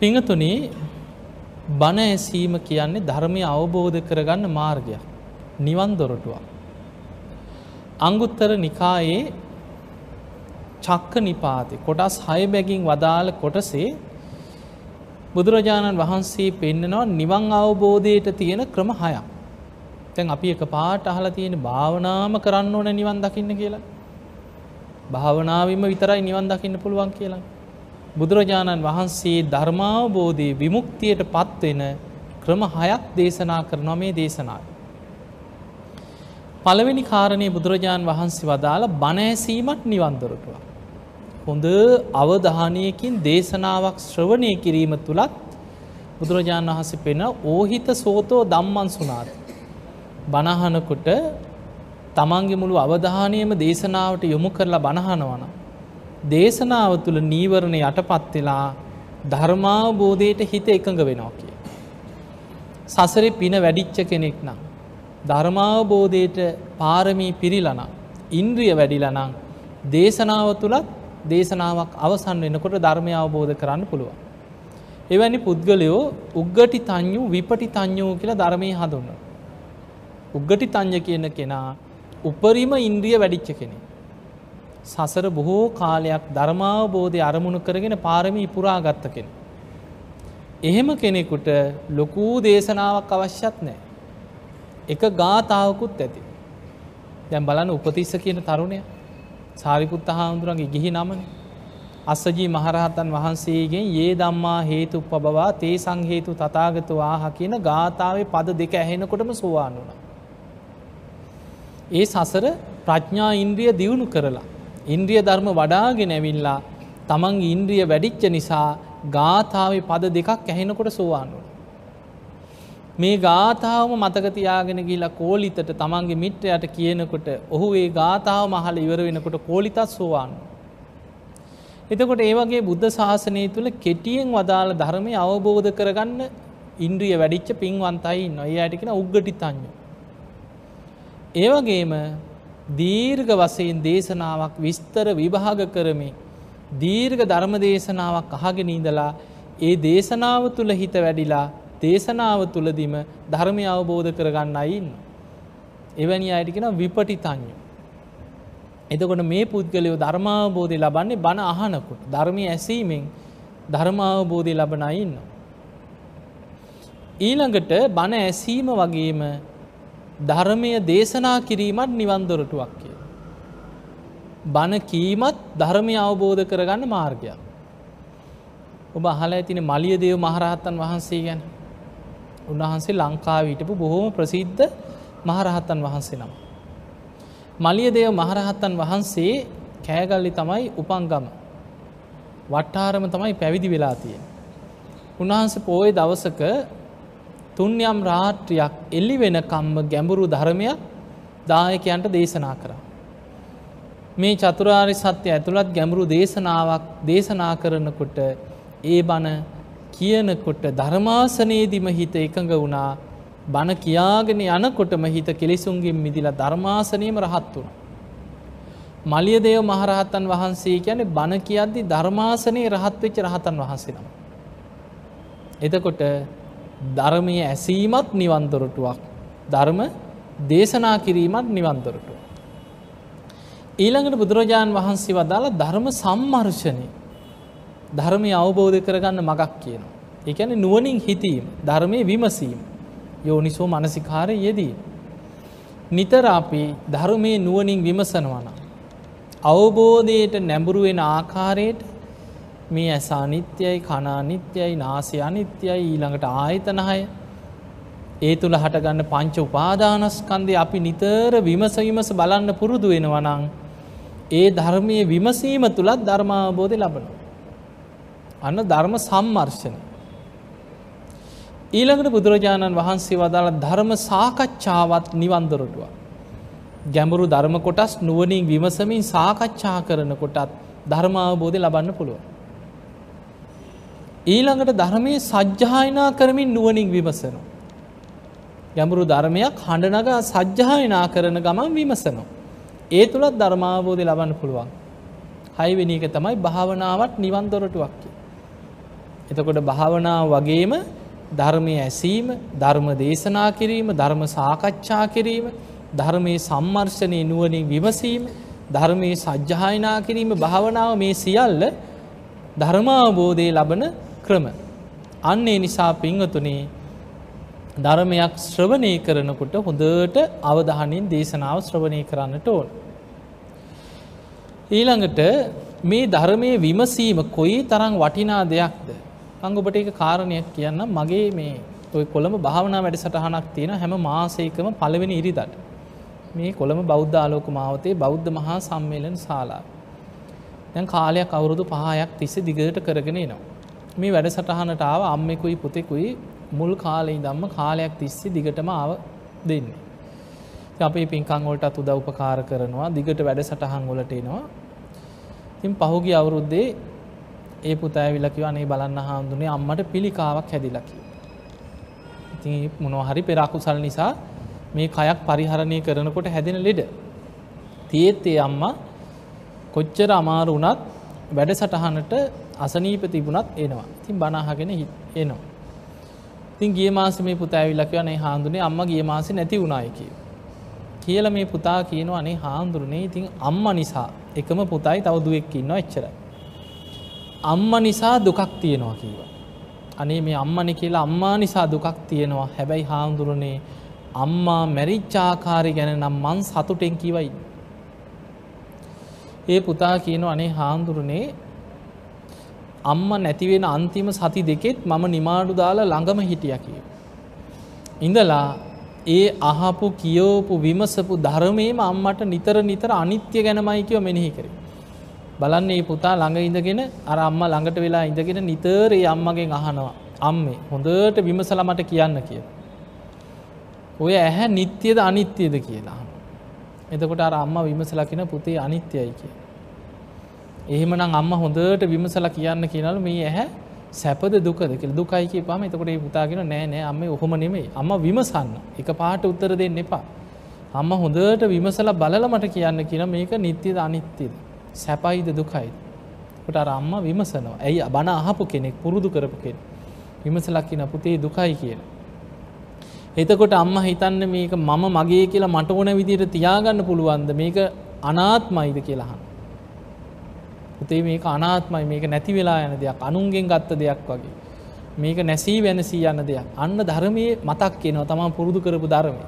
පිඟතුනේ බණ ඇසීම කියන්නේ ධර්මය අවබෝධ කරගන්න මාර්ගයක්. නිවන් දොරටුවක්. අංගුත්තර නිකායේ චක්ක නිපාතේ කොටස් 6 බැගින් වදාළ කොටසේ බුදුරජාණන් වහන්සේ පෙන්නනවා නිවන් අවබෝධයට තියෙන ක්‍රම හයක්. දැන් අපි එක පාට අහලා තියෙන භාවනාම කරන්න ඕන නිවන් දකින්න කියලා. භාවනාවෙන්ම විතරයි නිවන් දකින්න පුළුවන් කියලා. බුදුරජාණන් වහන්සේ ධර්මාවබෝධයේ විමුක්තියට පත්වෙන ක්‍රම හයක් දේශනා කරනවා මේ දේශනාව. පළවෙනි කාරණය බුදුරජාණන් වහන්සේ වදාළ බණෑසීමත් නිවන්දොරටුවක්. හොඳ අවධානයකින් දේශනාවක් ශ්‍රවණය කිරීම තුළත් බුදුරජාණන් වහස පෙන ඕහිත සෝතෝ දම්මන් සුනාත්. බණහනකොට තමන්ගේ මුළු අවධානයම දේශනාවට යොමු කරලා බණහනවන. දේශනාව තුළ නීවරණ යටපත් වෙලා ධර්මාවබෝධයට හිත එකඟ වෙනවා කිය. සසරේ පින වැඩිච්ච කෙනෙක් නම්. ධර්මාවබෝධයට පාරමී පිරිලනම්. ඉන්ද්‍රිය වැඩිලනං දේශනාව තුළත් දේශනාවක් අවසන් වෙනකොට ධර්මය අවබෝධ කරන්න පුළුවන්. එවැනි පුද්ගලයෝ උග්ගටි තඥු විපටි තඥෝ කියලා ධර්මය හඳුන්න. උග්ගටි තං්ඥ කියන කෙනා උපරිම ඉන්ද්‍රිය වැඩිච්ච කෙනෙ. සසර බොහෝ කාලයක් ධර්මාවබෝධය අරමුණු කරගෙන පාරමී පුරා ගත්ත කෙන. එහෙම කෙනෙකුට ලොකූ දේශනාවක් අවශ්‍යත් නෑ. එක ගාතාවකුත් ඇති. දැන් බලන්න උපතිස්ස කියන තරුණය සාරිපුත්ත හාමුදුරන්ගේ ගිහි නමන. අස්සජී මහරහතන් වහන්සේගෙන් ඒ දම්මා හේතු පබවා තේ සංහේතු තතාගතු ආහ කියන ගාථාවේ පද දෙක ඇහෙනකොටම සෝවාන් වුණ. ඒ සසර ප්‍රඥා ඉන්ද්‍රිය දියුණු කරලා. ඉන්ද්‍රිය ධර්ම වඩාගෙන ඇවිල්ලා තමන් ඉන්ද්‍රිය වැඩිච්ච නිසා ගාථාවේ පද දෙකක් ඇහෙනකොට සෝවාන් වුණ. මේ ගාථාවම මතකතියාගෙන ගිලා කෝලිතට තමන්ගේ මිට්‍රයට කියනකොට ඔහු ඒ ගාථාව මහල ඉවර වෙනකොට කෝලිතත් සෝවාන්. එතකොට ඒවගේ බුද්ධ ශාසනය තුළ කෙටියෙන් වදාළ ධර්මය අවබෝධ කරගන්න ඉන්ද්‍රිය වැඩිච්ච පින්වන්තයි නොය අයටකෙන උග්ගටි තඥු. ඒවගේම දීර්ඝ වසයෙන් දේශනාවක් විස්තර විභාග කරමින් දීර්ඝ ධර්ම දේශනාවක් අහගෙන ඉඳලා ඒ දේශනාව තුළ හිත වැඩිලා දේශනාව තුළදිම ධර්මය අවබෝධ කරගන්න අයින්න. එවැනි අයටිකෙන විපටි තඥු. එතකොට මේ පුද්ගලයෝ ධර්මාවබෝධය ලබන්නේ බණ අහනකොට ධර්මය ඇසීමෙන් ධර්මාවබෝධය ලබන අයින්න. ඊළඟට බණ ඇසීම වගේම ධර්මය දේශනා කිරීමත් නිවන්දොරටුවක් කිය. බණ කීමත් ධර්මය අවබෝධ කරගන්න මාර්ගයක්. ඔබ අහල ඇතින මලිය දේව මහරහත්තන් වහන්සේ ගැන උන්වහන්සේ ලංකාව හිටපු බොහෝම ප්‍රසිද්ධ මහරහත්තන් වහන්සේ නම්. මලිය දේව මහරහත්තන් වහන්සේ කෑගල්ලි තමයි උපංගම වට්ටාරම තමයි පැවිදි වෙලා තියෙන. උන්වහන්සේ පෝය දවසක තුන්යම් රාත්‍රියක් එල්ලි වෙන කම්ම ගැඹුරු ධර්මයක් දායකයන්ට දේශනා කරා. මේ චතුරාරි සත්‍ය ඇතුළත් ගැඹුරු දේශනාවක් දේශනා කරනකොට ඒ බණ කියනකොට ධර්මාසනයේදිම හිත එකඟ වුණා බණ කියාගෙන යනකොටම හිත කෙලෙසුන්ගෙන් මිදිලා ධර්මාසනයම රහත් වුණ. මලිය දේව මහරහතන් වහන්සේ ගැන බණ කියද්දි ධර්මාසනයේ රහත්වෙච්ච රහතන් වහන්සේ නම. එතකොට ධර්මය ඇසීමත් නිවන්දොරටුවක් ධර්ම දේශනා කිරීමත් නිවන්දොරටුව. ඊළඟට බුදුරජාණන් වහන්සේ වදාළ ධර්ම සම්මර්ශනය ධර්මය අවබෝධ කරගන්න මගක් කියන. එකන නුවනින් හිතීම ධර්මය විමසීම යෝනිසෝ මනසිකාරය යෙදී. නිතර අපි ධර්මය නුවනින් විමසනවන. අවබෝධයට නැඹුරුවෙන ආකාරයට මේ ඇසා නිත්‍යයි කනානිත්‍යයි නාසය අනිත්‍යයි ඊළඟට ආයතනහය ඒ තුළ හටගන්න පංච උපාදානස්කන්දය අපි නිතර විමස විමස බලන්න පුරුදු වෙනවනං ඒ ධර්මය විමසීම තුළත් ධර්මාබෝධය ලබනවා. අන්න ධර්ම සම්මර්ශන. ඊළඟට බුදුරජාණන් වහන්සේ වදාළ ධර්ම සාකච්ඡාවත් නිවන්දොරටුව. ගැඹුරු ධර්ම කොටස් නුවනින් විමසමින් සාකච්ඡා කරන කොටත් ධර්මාවබෝධය ලබන්න පුළුව. ඊළඟට ධර්මය සජ්්‍යායනා කරමින් නුවනින් විමසනවා. ගැඹුරු ධර්මයක් හඬනගා සජ්්‍යායනා කරන ගමන් විමසනවා. ඒ තුළත් ධර්මාවබෝධය ලබන්න පුළුවන්. හයිවෙනි එක තමයි භාවනාවත් නිවන් දොරටුවක්කි. එතකොට භාවනාව වගේම ධර්මය ඇසීම ධර්ම දේශනා කිරීම ධර්ම සාකච්ඡා කිරීම ධර්මයේ සම්මර්ශනය නුවනින් විමසීම ධර්මයේ සජ්්‍යායනා කිරීම භාවනාව මේ සියල්ල ධර්මාවබෝධය ලබන ක්‍රම. අන්නේ නිසා පිංහතුනේ ධර්මයක් ශ්‍රවණය කරනකොට හොඳට අවධානින් දේශනාව ශ්‍රවණය කරන්නට ඕන. ඊළඟට මේ ධර්මය විමසීම කොයි තරං වටිනා දෙයක්ද. අංගොබට එක කාරණයක් කියන්න මගේ මේ ඔය කොළඹ භාවනා වැඩ සටහනක් තියෙන හැම මාසයකම පළවෙනි ඉරිදට. මේ කොළඹ බෞද්ධ ආලෝක මාවතේ බෞද්ධ මහා සම්මේලන ශාලා. දැන් කාලයක් අවුරුදු පහයක් තිස්ස දිගට කරගෙන නවා. මේ වැඩ සටහනට ආව අම්මෙකුයි පුතෙකුයි මුල් කාලෙයි දම්ම කාලයක් තිස්සේ දිගටම ආව දෙන්නේ. අපේ පින්කං වලටත් උදව් උපකාර කරනවා දිගට වැඩ සටහන් වලට එනවා. ඉතින් පහුගිය අවුරුද්දේ ඒ පුතා ඇවිල්ලා කිව්වා අනේ බලන්න හාමුදුරනේ අම්මට පිළිකාවක් හැදිලා කියලා. ඉතින් මොනවා හරි පෙර අකුසල් නිසා මේ කයක් පරිහරණය කරනකොට හැදෙන ලෙඩ. තියෙත් ඒ අම්මා කොච්චර අමාරු වුණත් වැඩසටහනට අසනීප තිබුණත් එනවා. ඉතින් බණ අහගෙන එනවා. ඉතින් ගිය මාසේ මේ පුතා ඇවිල්ලා කිව්වා නේ හාමුදුරනේ අම්මා ගිය මාසේ නැති වුණායි කියලා. කියලා මේ පුතා කියනවා අනේ හාමුදුරනේ ඉතින් අම්මා නිසා එකම පුතයි තව දුවෙක් ඉන්නවා එච්චරයි. අම්මා නිසා දුකක් තියෙනවා කිව්වා. අනේ මේ අම්මනේ කියලා අම්මා නිසා දුකක් තියෙනවා. හැබැයි හාමුදුරනේ අම්මා මැරිච්චාකාරය ගැන නම් මං සතුටෙන් කිවයි. ඒ පුතා කියන අනේ හාමුදුරනේ අම්ම නැතිවෙන අන්තිම සති දෙකෙත් මම නිමාඩු දාලා ළඟම හිටිය කිය. ඉඳලා ඒ අහපු කියෝපු විමසපු ධර්මයම අම්මට නිතර නිතර අනිත්‍ය ගැනමයි කියව මෙනෙහි කරේ. බලන්න ඒ පුතා ළඟ ඉඳගෙන අර අම්ම ළඟට වෙලා ඉඳගෙන නිතර ඒ අම්මගෙන් අහනවා. අම්මේ හොඳට විමසලා මට කියන්න කියලා. ඔය ඇහැ නිත්‍යද අනිත්‍යද කියලා. එතකොට අර අම්ම විමසලා කියන පුතේ අනිත්‍යයි කිය. එහෙමනම් අම්ම හොඳට විමසලා කියන්න කියනලු මේ ඇහැ සැපද දුකද කියලා දුකයි කියපුවාම එතකොට මේ පුතා කියන නෑ නෑ අම්මේ ඔහොම නෙමෙයි. අම්මා විමසන්න. එක පාට උත්තර දෙන්න එපා. අම්මා හොඳට විමසලා බලලා මට කියන්න කියන මේක නිත්‍යද අනිත්‍යද? සැපයිද දුකයිද? කොට අර අම්මා විමසනවා. ඇයි බණ අහපු කෙනෙක් පුරුදු කරපු කෙනෙක්. විමසලා කියන පුතේ දුකයි කියලා. එතකොට අම්ම හිතන්න මේක මම මගේ කියලා මට ඕන විදියට තියාගන්න පුළුවන්ද මේක අනාත්මයිද කියලාහන්. උතේ මේක අනාත්මයි මේක නැති වෙලා යන දෙයක් අනුන්ගෙන් ගත්ත දෙයක් වගේ. මේක නැසී වෙනසී යන්න දෙයක් අන්න ධර්මයේ මතක් කියනවා තමා පුරුදු කරපු ධර්මය.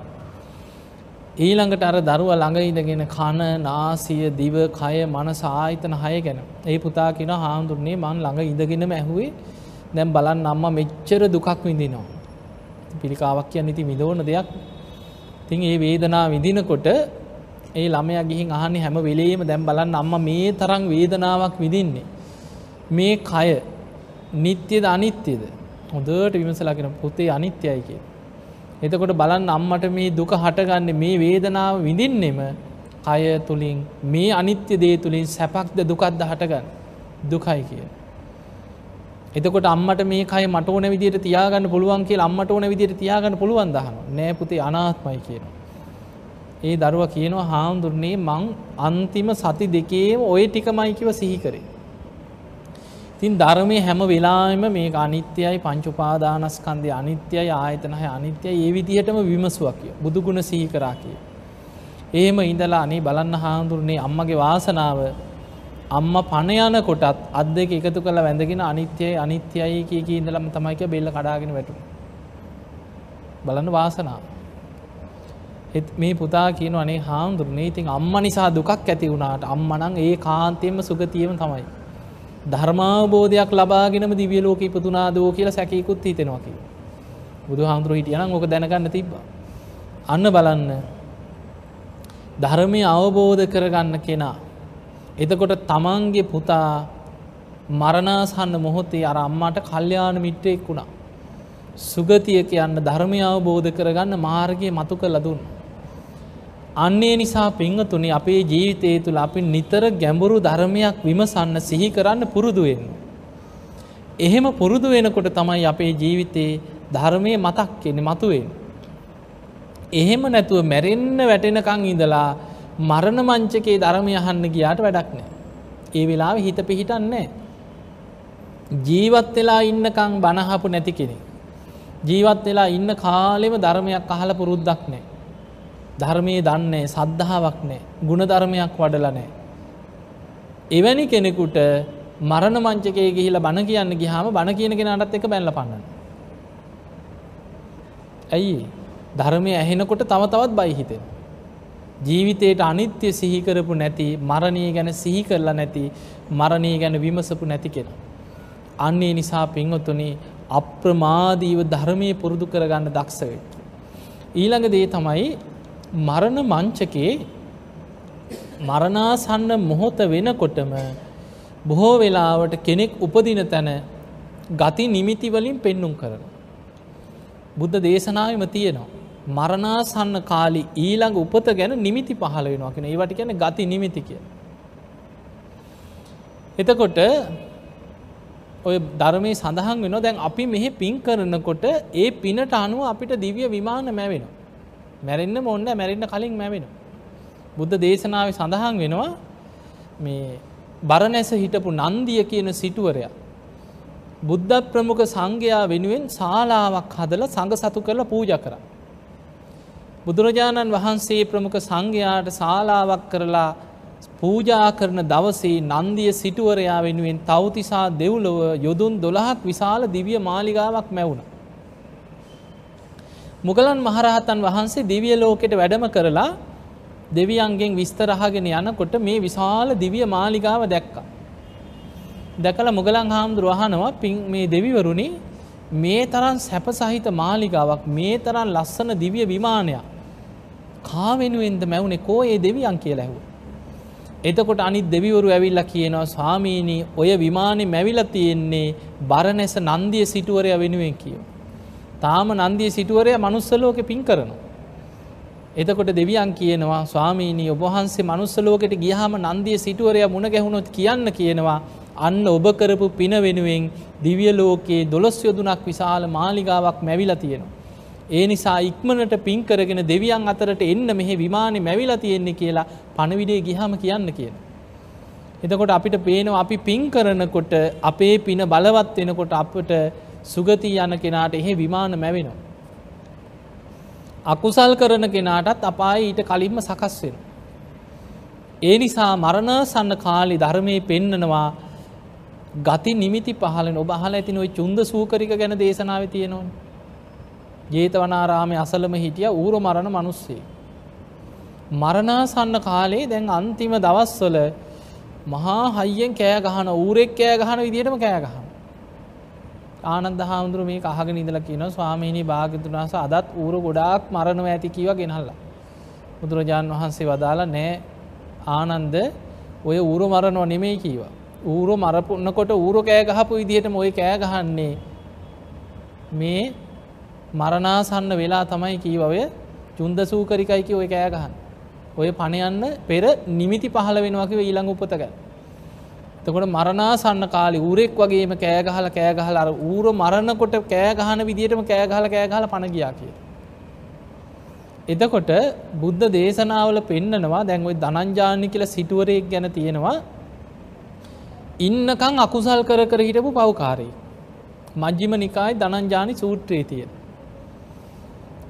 ඊළඟට අර දරුව ළඟඉදගෙන කන නාසිය දිව කය මනස ආයතන හය ගැන ඒ පුතා කියෙන හාමුදුරන්නේ මන් ළඟ ඉඳගෙනම ඇහුවේ දැම් බලන්න අම්ම මෙච්චර දුකක් විඳිනවා. පිළිකාවක් කියන්න ඉති විදෝන දෙයක් තින් ඒ වේදනා විදිනකොට ඒ ළමය ගිහින් අහන්නේ හැම වෙලේම දැම් බලන්න අම්ම මේ තරං වේදනාවක් විදින්නේ. මේ කය නිත්‍යද අනිත්‍යද හොඳට විමසලාගෙන පුතේ අනිත්‍යයි කිය. එතකොට බලන්න අම්මට මේ දුක හටගන්න මේ වේදනාව විඳින්නෙම කය තුළින් මේ අනිත්‍ය දේ තුළින් සැපක්ද දුකක්ද හටගන්න දුකයි කිය. එතකොට අම්මට මේ කය මට ඕන විදියට තියාගන්න පුළුවන් කියලා අම්මට ඕන විදියට තියාගන්න පුළුවන් දහන නෑ පුතේ අනාත්මයි කියන. ඒ දරුව කියනවා හාමුදුරනේ මං අන්තිම සති දෙකේම ඔය ටිකමයි කිව සිහි කරේ. තින් ධර්මය හැම වෙලාම මේ අනිත්‍යයි පංචුපාදානස්කන්දය අනිත්‍යයි ආයතනහය අනිත්‍යයි ඒ විදිහටම විමසුවක් කිය බුදුගුණ සිහි කරා කිය. ඒම ඉඳලා අනේ බලන්න හාමුදුරනේ අම්මගේ වාසනාව අම්ම පණ යන කොටත් අත් දෙක එකතු කළ වැඳගෙන අනිත්‍යයි අනිත්‍යයි කිය කී ඉඳලම තමයික බෙල්ල කඩාගෙන වැටු. බලන්න වාසනා. මේ පුතා කියන අනේ හාමුදුරනේ ඉතින් අම්ම නිසා දුකක් ඇති වුණාට අම්මනං ඒ කාන්තයෙන්ම සුගතියම තමයි. ධර්මාවබෝධයක් ලබාගෙනම දිවිය ලෝක ඉපතුනාදෝ කියලා සැකයකුත් හිතෙනවා කිය. බුදු හාමුදුරුව හිටියනම් ඕක දැනගන්න තිබ්බා. අන්න බලන්න ධර්මය අවබෝධ කරගන්න කෙනා එතකොට තමන්ගේ පුතා මරණාසන්න මොහොතේ අර අම්මාට කල්්‍යයාන මිට්‍රයෙක් වුණා. සුගතිය කියන්න ධර්මය අවබෝධ කරගන්න මාර්ගය මතු කළ දුන්න. අන්නේ නිසා පිංහතුනි අපේ ජීවිතය තුළ අපි නිතර ගැඹුරු ධර්මයක් විමසන්න සිහි කරන්න පුරුදුවෙන්. එහෙම පුරුදු වෙනකොට තමයි අපේ ජීවිතයේ ධර්මය මතක් කෙනෙ මතුවෙන්. එහෙම නැතුව මැරෙන්න වැටෙනකං ඉඳලා මරණ මංචකේ ධර්මය අහන්න ගියාට වැඩක් නෑ. ඒ වෙලාව හිත පිහිටන්නේ. ජීවත් වෙලා ඉන්නකං බණහපු නැති කෙනෙ. ජීවත් වෙලා ඉන්න කාලෙම ධර්මයක් අහල පුරුද්දක් නෑ. ධර්මය දන්නේ සද්ධාවක් නෑ ගුණ ධර්මයක් වඩල නෑ. එවැනි කෙනෙකුට මරණ මංචකය ගිහිලා බණ කියන්න ගිහාම බණ කියන කෙනටත් එක බැල්ල පන්නන්න. ඇයි ධර්මය ඇහෙනකොට තව තවත් බයිහිතෙන. ජීවිතයට අනිත්‍ය සිහිකරපු නැති මරණය ගැන සිහි කරලා නැති මරණය ගැන විමසපු නැති කෙන. අන්නේ නිසා පින්වතුනි අප්‍රමාදීව ධර්මය පුරුදු කරගන්න දක්ෂවෙට. ඊළඟ දේ තමයි මරණ මංචකේ මරණාසන්න මොහොත වෙනකොටම බොහෝ වෙලාවට කෙනෙක් උපදින තැන ගති නිමිතිවලින් පෙන්නුම් කරන. බුද්ධ දේශනාවම තියෙනවා. මරණාසන්න කාලි ඊළඟ උපත ගැන නිමිති පහල වෙනවා කියෙන ඒවට ගැන ගති නිමිති කිය. එතකොට ඔය ධර්මය සඳහන් වෙන දැන් අපි මෙහෙ පින් කරනකොට ඒ පිනට අනුව අපිට දිවිය විමාන මැවෙන. මැරෙන්න්න මොන්න මැරෙන්න්න කලින් මැවෙන. බුද්ධ දේශනාව සඳහන් වෙනවා මේ බරණැස හිටපු නන්දිය කියන සිටුවරයා. බුද්ධ ප්‍රමුඛ සංඝයා වෙනුවෙන් ශාලාවක් හදල සඟ සතු කරලා පූජ කර. බුදුරජාණන් වහන්සේ ප්‍රමුඛ සංඝයාට ශාලාවක් කරලා පූජා කරන දවසේ නන්දිය සිටුවරයා වෙනුවෙන් තවතිසා දෙව්ලොව යොදුන් දොළහක් විශාල දිවිය මාලිගාවක් මැවුණ. මුගලන් මහරහතන් වහන්සේ දිවිය ලෝකෙට වැඩම කරලා දෙවියන්ගෙන් විස්තරහගෙන යනකොට මේ විශාල දිවිය මාලිගාව දැක්ක. දැකල මුගලන් හාමුදුර වහනවා පින් මේ දෙවිවරුණි මේ තරන් සැප සහිත මාලිගාවක් මේ තරන් ලස්සන දිවිය විමානයක් කාවෙනුවෙන්ද මැවුණේ කෝ ඒ දෙවියන් කිය ලැහුව. එතකොට අනිත් දෙවිවරු ඇවිල්ලා කියනවා ස්වාමීනී ඔය විමානෙ මැවිල තියෙන්නේ බරණැස නන්දිය සිටුවරය වෙනුවෙන් කියව. තාම නන්දිය සිටුවරය මනුස්සලෝක පින් කරනවා. එතකොට දෙවියන් කියනවා ස්වාමීනී ඔබහන්සේ මනුස්සලෝකට ගියහම නන්දිය සිටුවරය මුණ ගැහුණොත් කියන්න කියනවා අන්න ඔබ කරපු පින වෙනුවෙන් දිවිය ලෝකයේ දොළොස් යොදුනක් විශාල මාලිගාවක් මැවිලා තියෙනවා. ඒ නිසා ඉක්මනට පින් කරගෙන දෙවියන් අතරට එන්න මෙහෙ විමානෙ මැවිලා තියෙන්නේ කියලා පණවිඩේ ගිහම කියන්න කියන. එතකොට අපිට පේනවා අපි පින් කරනකොට අපේ පින බලවත් වෙනකොට අපට සුගති යන කෙනාට එහෙ විමාන මැවෙනවා. අකුසල් කරන කෙනාටත් අපායි ඊට කලින්ම සකස් වෙන. ඒ නිසා මරණසන්න කාලි ධර්මය පෙන්නනවා ගති නිමිති පහල ඔබ හල ඇතින ඔයි චුන්ද සූකරික ගැන දේශනාව තියෙනවා. ජේතවනාරාමය අසලම හිටිය ඌර මරණ මනුස්සේ. මරණාසන්න කාලේ දැන් අන්තිම දවස්වල මහා හයියෙන් කෑ ගහන ඌරෙක් කෑ ගහන විදිටම කෑ ගහන. ආනන්ද හාමුදුරුව මේ අහගෙන ඉදල කියන ස්වාමීණී භාගතුනාස අදත් ඌර ගොඩාක් මරණව ඇති කිව ගෙනහල්ලා. බුදුරජාණන් වහන්සේ වදාලා නෑ ආනන්ද ඔය ඌරු මරණෝ නෙමෙයි කීවා. ඌරු මරපුන්නකොට ඌරු කෑ ගහපු විදිහට මොයි කෑ ගහන්නේ මේ මරණාසන්න වෙලා තමයි කීවය චුන්ද සූකරිකයිකි ඔය කෑ ගහන්න. ඔය පණයන්න පෙර නිමිති පහල වෙනවාකිව ඊළඟ උපතක. තකොට මරණාසන්න කාලි ඌරෙක් වගේම කෑගහල කෑගහල අර ඌර මරණකොට කෑගහන විදිටම කෑගහල කෑගහල පණගියා කිය. එතකොට බුද්ධ දේශනාවල පෙන්නනවා දැන්වයි දනංජානි කියල සිටුවරයෙක් ගැන තියෙනවා ඉන්නකං අකුසල් කර කර හිටපු පවකාරී. මජ්ජිම නිකායි දනංජානි සූත්‍රයේ තියෙන.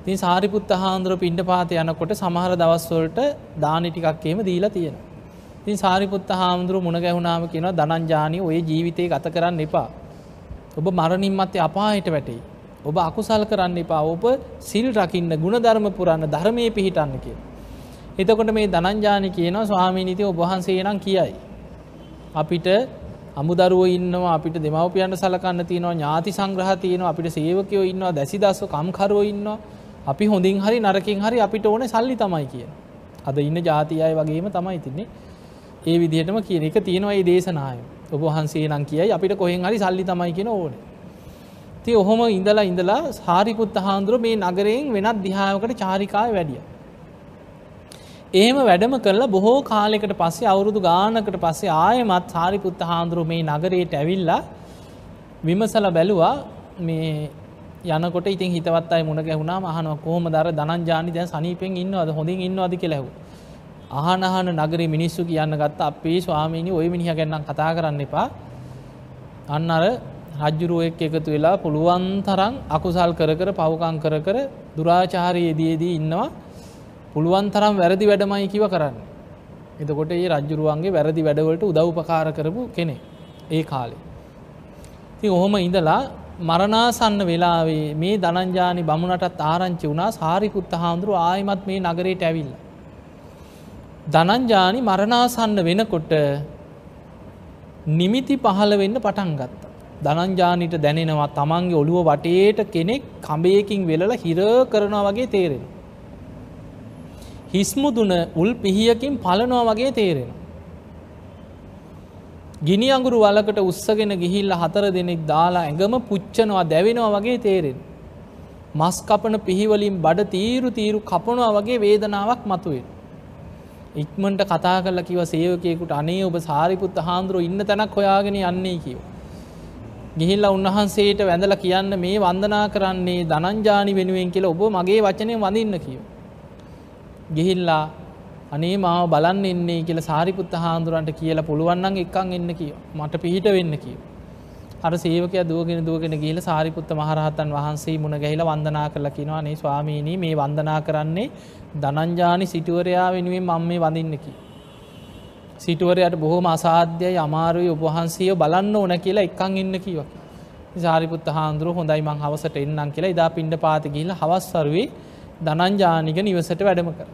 තින් සාරිපුත්ත හාන්දුර පින්ඩ පාත යනකොට සමහර දවස්වලට දානි ටිකක්කේම දීලා තියෙන. තින් සාරිපුත්ත හාමුදුරු මුණ ගැහුණාම කියෙන දනංජානී ඔය ජීවිතය ගත කරන්න එපා. ඔබ මරණින් මත්තේ අපාහිට වැටේ. ඔබ අකුසල් කරන්න එපා ඔබ සිල් රකින්න ගුණධර්ම පුරන්න ධර්මය පිහිටන්න කිය. එතකොට මේ දනංජානි කියනවා ස්වාමීනිතය ඔබහන්සේ නම් කියයි. අපිට අමුදරුව ඉන්නවා අපිට දෙමවපියන්ට සලකන්න තියෙනවා ඥාති සංග්‍රහ තියෙනවා අපිට සේවකයෝ ඉන්නවා දැසි දස්ව කම්කරුව ඉන්නවා අපි හොඳින් හරි නරකින් හරි අපිට ඕන සල්ලි තමයි කිය. අද ඉන්න ජාතියය වගේම තමයි තින්නේ ඒ විදිහටම කියන එක තියෙනවා ඒ දේශනාය ඔබ වහන්සේ නම් කියයි අපිට කොහෙන් හරි සල්ලි තමයි කියෙන ඕන. ති ඔහොම ඉඳලා ඉඳලා සාරිපුත්ත හාන්දුරුව මේ නගරයෙන් වෙනත් දිහාාවකට චාරිකාය වැඩිය. එහෙම වැඩම කරලා බොහෝ කාලෙකට පස්සේ අවුරුදු ගානකට පස්සේ ආයමත් සාරිපුත්ත හාන්දුරුව මේ නගරයට ඇවිල්ලා විමසල බැලුවා මේ යනකොට ඉතින් හිතවත් අයි මුණ ගැහුණා මහනව කොහොම දර දනංජානි දැන් සනීපෙන් ඉන්නවද හොඳින් ඉන්නවද කියලැහු. අහන අහන නගරේ මිනිස්සු කියන්න ගත්ත අපේ ස්වාමීනි ඔය මිනිහ ගැන්නම් කතා කරන්න එපා. අන්න අර රජ්ජුරුවෙක් එකතු වෙලා පුළුවන් තරම් අකුසල් කර කර පවකං කර කර දුරාචාරයේදයේදී ඉන්නවා පුළුවන් තරම් වැරදි වැඩමයි කිව කරන්න. එතකොට ඒ රජ්ජුරුවන්ගේ වැරදි වැඩවලට උදව්පකාර කරපු කෙනෙ ඒ කාලේ. ති ඔහොම ඉඳලා මරණාසන්න වෙලාවේ මේ දනංජානි බමුණටත් ආරංචි වුණා සාරිකුත්ත හාමුදුරු ආයමත් මේ නගරයට ඇවිල්ල. දනංජානි මරණාසන්න වෙනකොට නිමිති පහළ වෙන්න පටන් ගත්ත. දනංජානිට දැනෙනවා තමන්ගේ ඔළුව වටේට කෙනෙක් කඹයකින් වෙලල හිර කරනවා වගේ තේරෙන. හිස්මුදුන උල් පිහියකින් පලනවා වගේ තේරෙන. ගිනි අඟුරු වලකට උත්සගෙන ගිහිල්ල හතර දෙනෙක් දාලා ඇඟම පුච්චනවා දැවෙනවා වගේ තේරෙන. මස් කපන පිහිවලින් බඩ තීරු තීරු කපනවා වගේ වේදනාවක් මතුවෙන්. ඉක්මට කතා කල කිව සේවකයෙකුට අනේ ඔබ සාරිපුත්ත හාන්දුරුව ඉන්න තැනක් හොයාගෙන යන්නේ කිව. ගිහිල්ල උන්වහන්සේට වැඳල කියන්න මේ වන්දනා කරන්නේ දනංජානි වෙනුවෙන් කියල ඔබ මගේ වචනය වඳන්න කියව. ගිහිල්ලා අනේ මාව බලන්න එන්නේ කියල සාරිපුත්ත හාන්දුරන්ට කියලා පුළුවන්න්න එකක් එන්න කිය මට පිහිට වෙන්න කිය. අර සේවකය දුවගෙන දුවගෙන ගිහිල සාරිපුත්ත මහරහතන් වහන්සේ මුණ ගැහිල වන්දනා කරල කිනවා නේ ස්වාමීනී මේ වන්දනා කරන්නේ දනංජානි සිටුවරයා වෙනුවෙන් මං මේ වඳන්නකි. සිටුවරයට බොහෝම අසාධ්‍යයි අමාරුයි ඔබහන්සේය බලන්න ඕන කියලා එක්කං ඉන්න කිවක්. සාරිපුත්ත හාන්දුරුව හොඳයි මං හවසට එන්නම් කියලා ඉදා පින්ඩ පාති ගිහිල හවස්වරුවේ දනංජානික නිවසට වැඩම කර.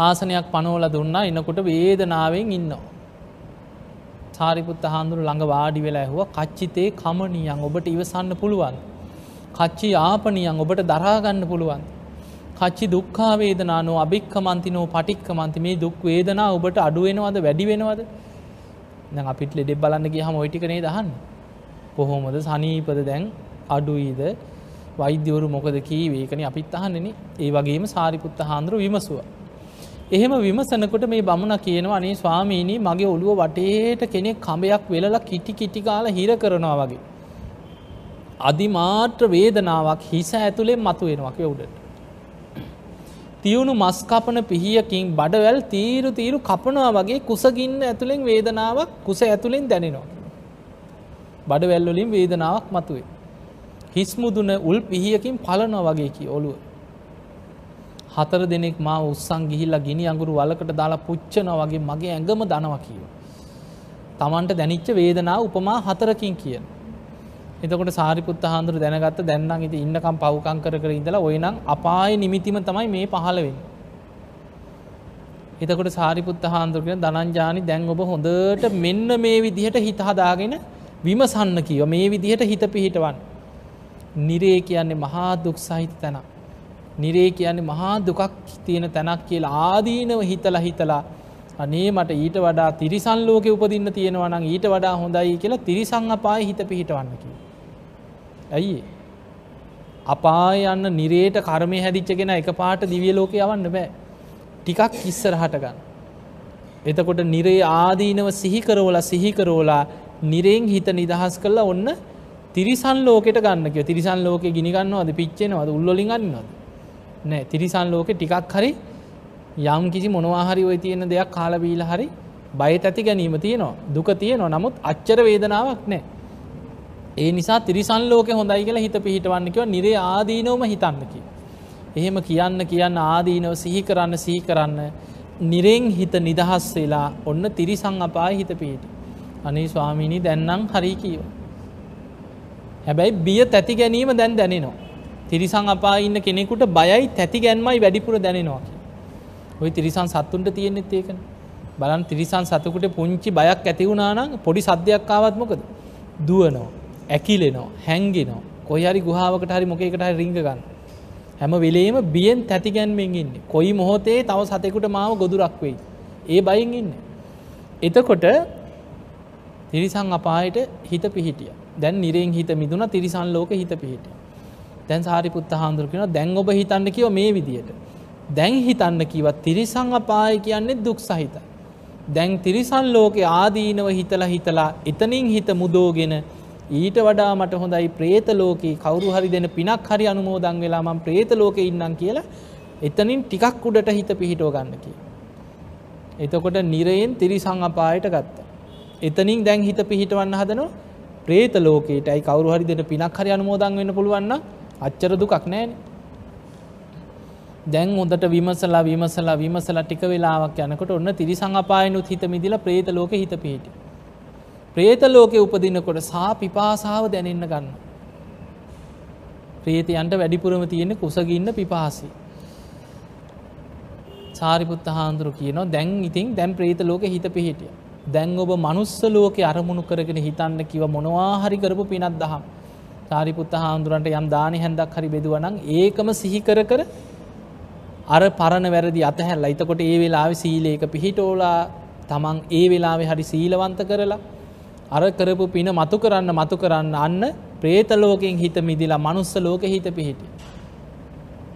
ආසනයක් පනෝල දුන්නා එනකොට වේදනාවෙන් ඉන්නවා. සාරිපුත්ත හාන්දුරු ළඟ වාඩි වෙලා ඇහුව කච්චිතේ කමනියන් ඔබට ඉවසන්න පුළුවන්. කච්චි ආපනියන් ඔබට දරාගන්න පුළුවන්. කච්චි දුක්කා වේදනානෝ අභික්ක මන්තිනෝ පටික්ක මන්ති මේ දුක් වේදනා ඔබට අඩුවෙනවද වැඩි වෙනවද දැන් අපිට ලෙඩෙක් බලන්න ගියහම ওই ටිකනේ දහන්න. කොහොමද සනීපද දැන් අඩුයිද වෛද්‍යවරු මොකද කීවේ කන අපිත් අහන්නේනේ ඒ වගේම සාරිපුත්ත හාන්දුරු විමසුව. එහෙම විමසනකොට මේ බමුණ කියනවා අනේ ස්වාමීනී මගේ ඔළුව වටේට කෙනෙක් කඹයක් වෙලලා කිටි කිටිකාල හිර කරනවා වගේ. අධිමාත්‍ර වේදනාවක් හිස ඇතුළෙන් මතු වෙනවක් යවුඩට. තියුණු මස්කපන පිහියකින් බඩවැල් තීරු තීරු කපනවා වගේ කුසගින්න ඇතුළෙන් වේදනාවක් කුස ඇතුළෙන් දැනෙනවා. බඩවැල්වලින් වේදනාවක් මතුවේ. හිස්මුදුන උල් පිහියකින් පලනවා වගේ කි ඔළුව. හතර දෙනෙක් මා උත්සං ගිහිල්ලා ගිනි අඟුරු වලකට දාලා පුච්චන වගේ මගේ ඇඟම දනවා කියව. තමන්ට දැනිච්ච වේදනා උපමා හතරකින් කියන. එතකොට සාරිපුත්ත හාන්දුර දැනගත්ත දැන්නම් ඉති ඉන්නකම් පව්කං කර කර ඉඳලා ඔයනම් අපාය නිමිතිම තමයි මේ පහළවෙන්. එතකොට සාරිපුත්ත හාන්දුරගෙන දනංජානි දැන් ඔබ හොඳට මෙන්න මේ විදිහට හිත හදාගෙන විමසන්න කියව මේ විදිහට හිත පිහිටවන්න. නිරේ කියන්නේ මහා දුක් සහිත තැනක්. නිරේ කියන්නේ මහා දුකක් තියෙන තැනක් කියලා ආදීනව හිතලා හිතලා අනේ මට ඊට වඩා තිරිසන් ලෝකෙ උපදින්න තියෙනවා නම් ඊට වඩා හොඳයි කියලා තිරිසං අපාය හිත පිහිටවන්න කිය. ඇයි අපාය යන්න නිරේට කර්මය හැදිච්චගෙන එක පාට දිවිය ලෝක යවන්න බෑ. ටිකක් ඉස්සර හටගන්න. එතකොට නිරේ ආදීනව සිහිකරෝලා සිහිකරෝලා නිරෙන් හිත නිදහස් කරලා ඔන්න තිරිසන් ලෝකට ගන්නක තිරිසන් ලෝක ගිනිගන්නවද පිච්චෙනවද? උල්ලොලින් ගන්නවද නෑ තිරිසන් ලෝකෙ ටිකක් හරි යම් කිසි මොනවාහරි ඔය තියෙන දෙයක් කාලබීල හරි බය ඇති ගැනීම තියෙනවා දුක තියෙනවා නමුත් අච්චර වේදනාවක් නෑ ඒ නිසා තිරිසන් ලෝක හොඳයි කියලා හිත පිහිටවන්නකව නිරේ ආදීනවම හිතන්නකි. එහෙම කියන්න කියන්න ආදීනව සිහි කරන්න සිහි කරන්න නිරෙන් හිත නිදහස් වෙලා ඔන්න තිරිසං අපාය හිත පිහිටි. අනේ ස්වාමිනී දැන්නම් හරි කියව. හැබැයි බිය තැති ගැනීම දැන් දැනෙනවා. තිරිසං අපා ඉන්න කෙනෙකුට බයයි තැති ගැන්මයි වැඩිපුර දැනෙනවා. ඔය තිරිසන් සත්තුන්ට තියෙන්නෙත් ඒකන. බලන් තිරිසන් සතකුට පුංචි බයක් ඇතිවුණනානම් පොඩි සද්‍යයක් ආවත් මොකද? දුවනෝ ඇකිලෙනෝ හැංගෙනෝ කොහරි ගුහාාවකට හරි මොකකට හරි රිංග ගන්න. හැම වෙලේම බියෙන් තැතිගැන්මෙන් ඉන්න. කොයි මොහොතේ තව සතෙකුට මාව ගොදුරක් වෙයි ඒ බයින් ඉන්න. එතකොට තිරිසං අපායට හිත පිහිටිය. දැන් නිරෙන් හිත මිදුන තිරිසන් ලෝක හිත පිහිටිය. දැන් සාරිපුත්ත හාමුදුර කියෙන දැන් ඔබ හිතන්න කිව මේ විදියට. දැන් හිතන්න කිවත් තිරිසං අපාය කියන්නේ දුක් සහිත. දැන් තිරිසන් ලෝකෙ ආදීනව හිතලා හිතලා එතනින් හිත මුදෝගෙන ඊට වඩා මට හොඳයි ප්‍රේත ලෝකී කවරු හරි දෙන පිනක් හරි අනුමෝදන් වෙලා මම් ප්‍රේත ලෝක ඉන්නම් කියලා එතනින් ටිකක් උඩට හිත පිහිටෝ ගන්න කිය. එතකොට නිරයෙන් තිරිසං අපායට ගත්ත. එතනින් දැන් හිත පිහිටවන්න හදනවා ප්‍රේත ලෝකයට ඇයි කවරු හරි දෙන පිනක් හරි අනුමෝදන් වෙන්න පුළුවන්න අච්චර දුකක් නෑන දැන් හොඳට විමසලා විමසලා විමසලා ටික වෙලාවක් යනකොට ඔන්න තිරිසං අපායනුත් හිත මිදිලා ප්‍රේත ලෝක හිත පිහිටි. ප්‍රේත ලෝකෙ උපදිනකොට සා පිපාසාව දැනෙන්න ගන්න. ප්‍රේතයන්ට වැඩිපුරම තියෙන කුසගින්න පිපාසි. සාරිපුත්ත හාන්දුරු කියනවා දැන් ඉතින් දැන් ප්‍රේත ලෝක හිත පිහිටිය. දැන් ඔබ මනුස්ස ලෝකෙ අරමුණු කරගෙන හිතන්න කිව මොනවා හරි කරපු පිනත් දහම්. සාරිපුත්ත හාමුදුරන්ට යම් දානි හැන්දක් හරි බෙදුවනං ඒකම සිහි කර කර අර පරණ වැරදි අතහැල්ල එතකොට ඒ වෙලාවෙ සීලේක පිහිටෝලා තමන් ඒ වෙලාවෙ හරි සීලවන්ත කරලා අර කරපු පින මතු කරන්න මතු කරන්න අන්න ප්‍රේතලෝකෙන් හිත මිදිලා මනුස්ස ලෝක හිත පිහිටි.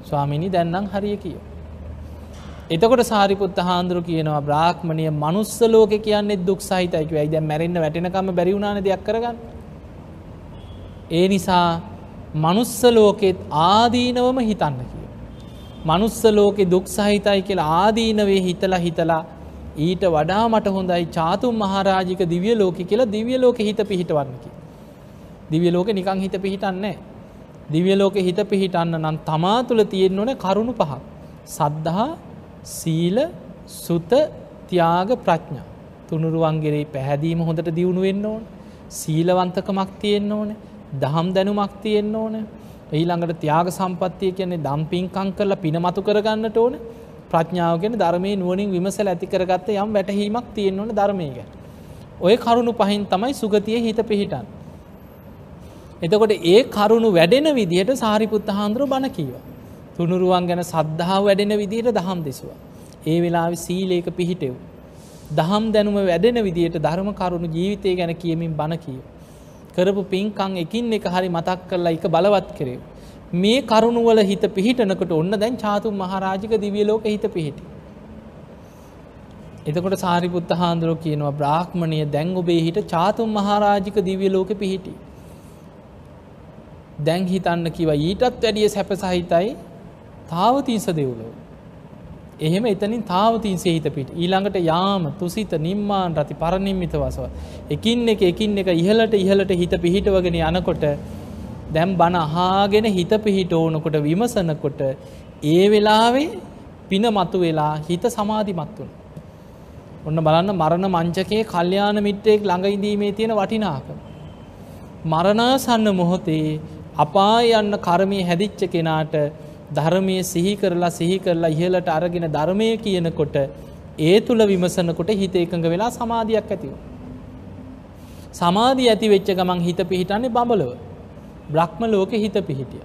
ස්වාමිනි දැන්නම් හරිය කියෝ. එතකොට සාරිපුත්ත හාන්දුරු කියනවා බ්‍රාහ්මණය මනුස්ස ලෝක කියන්නේ දුක් සහිතයික ඇයි දැ මැරෙන්න්න වැටෙනකම බැරිවුණන දෙයක් කරගන්න. ඒ නිසා මනුස්ස ලෝකෙත් ආදීනවම හිතන්න කිය. මනුස්ස ලෝකෙ දුක් සහිතයි කියලා ආදීනවේ හිතලා හිතලා ඊට වඩා මට හොඳයි චාතුම් මහරාජික දිවිය ලෝක කියලා දිවිය ලෝක හිත පිහිටවන්නකි. දිවිය ලෝක නිකං හිත පිහිටන්නේ. දිවිය ලෝක හිත පිහිටන්න නම් තමා තුළ තියෙන්න්න ඕන කරුණු පහක්. සද්ධහා සීල සුත තියාග ප්‍රඥා තුනුරුවන්ගෙරේ පැහැදීම හොඳට දියුණු වෙන්න ඕන සීලවන්තකමක් තියෙන්න්න ඕන දහම් දැනුමක් තියෙන්න්න ඕන ඊළඟට තියාග සම්පත්තිය කියන්නේ දම්පින්කං කරලා පිනමතු කරගන්නට ඕන ප්‍රඥාවගෙන ධර්මය නුවනින් විමසල ඇති කරගත්ත යම් වැටහීමක් තියෙන්න්න ඕන ධර්මයක ඔය කරුණු පහින් තමයි සුගතිය හිත පිහිටන් එතකොට ඒ කරුණු වැඩෙන විදිහට සාරිපුත්ත හාන්දුරු බණ කීවා තුනුරුවන් ගැන සද්ධාව වැඩෙන විදියට දහම් දෙසවා. ඒ වෙලාවෙ සීලේක පිහිටෙව්. දහම් දැනුම වැඩෙන විදියට ධර්ම කරුණු ජීවිතය ගැන කියමින් බණ කියව. කරපු පින්කං එකින් එක හරි මතක් කරලා එක බලවත් කරෙව්. මේ කරුණුවල හිත පිහිටනකට ඔන්න දැන් චාතුම් මහරාජික දිවියලෝක හිත පිහිටි. එතකොට සාරිපුත්ත හාන්දුරුව කියනවා බ්‍රාහ්මණය දැන් ඔබේ හිට චාතුම් මහරාජික දිවියලෝක පිහිටි. දැන් හිතන්න කිව ඊටත් වැඩිය සැප සහිතයි තාවතිීස දෙව්ලෝ. එහෙම එතනින් තාවතින්සේ හිත පිට ඊළඟට යාම තුසිත නිම්මාන් රති පරනිම්මිත වසව. එකින් එක එකින් එක ඉහලට ඉහලට හිත පිහිටවගෙන යනකොට දැම් බණ අහාගෙන හිත පිහිට ඕනකොට විමසනකොට ඒ වෙලාවේ පින මතු වෙලා හිත සමාධිමත් වුණ. ඔන්න බලන්න මරණ මංචකයේ කල්්‍යාන මිත්‍රයෙක් ළඟඉදීමේ තියෙන වටිනාක. මරණාසන්න මොහොතේ අපා යන්න කර්මය හැදිච්ච කෙනාට ධර්මය සිහි කරලා සිහි කරලා ඉහලට අරගෙන ධර්මය කියනකොට ඒ තුළ විමසනකොට හිත එකඟ වෙලා සමාධයක් ඇතිව. සමාධී ඇති වෙච්ච ගමන් හිත පිහිටන්නේ බඹලව. බ්‍රහ්ම ලෝක හිත පිහිටිය.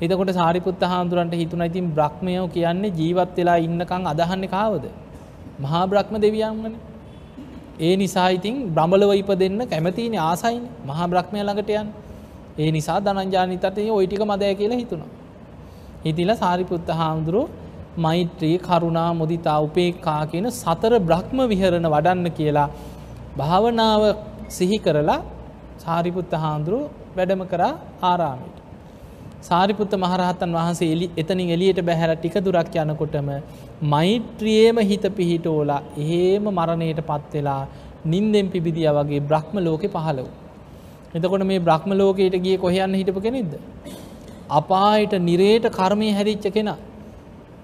එතකොට සාරිපුත්ත හාමුදුරන්ට හිතුන ඉතින් බ්‍රහ්මයෝ කියන්නේ ජීවත් වෙලා ඉන්නකං අදහන්න කාවද. මහා බ්‍රහ්ම දෙවියන්ගන. ඒ නිසා ඉතින් බ්‍රමලව ඉප දෙන්න කැමතින ආසයින් මහා බ්‍රහ්මය ළඟට යන් ඒ නිසා දනංජානිතතය ඔයිටික මදය කියලා හිතුනා. හිතිල සාරිපුත්ත හාමුදුරුව මෛත්‍රී කරුණා මුදිතා උපේක්කා කියන සතර බ්‍රහ්ම විහරණ වඩන්න කියලා භාවනාව සිහි කරලා සාරිපුත්ත හාමුදුරුව වැඩම කරා ආරාමයට. සාරිපුත්ත මහරහතන් වහන්සේ එලි එතනින් එලියට බැහැර ටික දුරක් යනකොටම මෛත්‍රියේම හිත පිහිටෝලා එහෙම මරණයට පත්වෙලා නින්දෙන් පිබිදිය වගේ බ්‍රහ්ම ලෝකෙ පහළ වූ. එතකොට මේ බ්‍රහ්ම ලෝකයට ගිය කොහයන්න හිටපු කෙනෙක්ද. අපායට නිරේට කර්මය හැරිච්ච කෙන.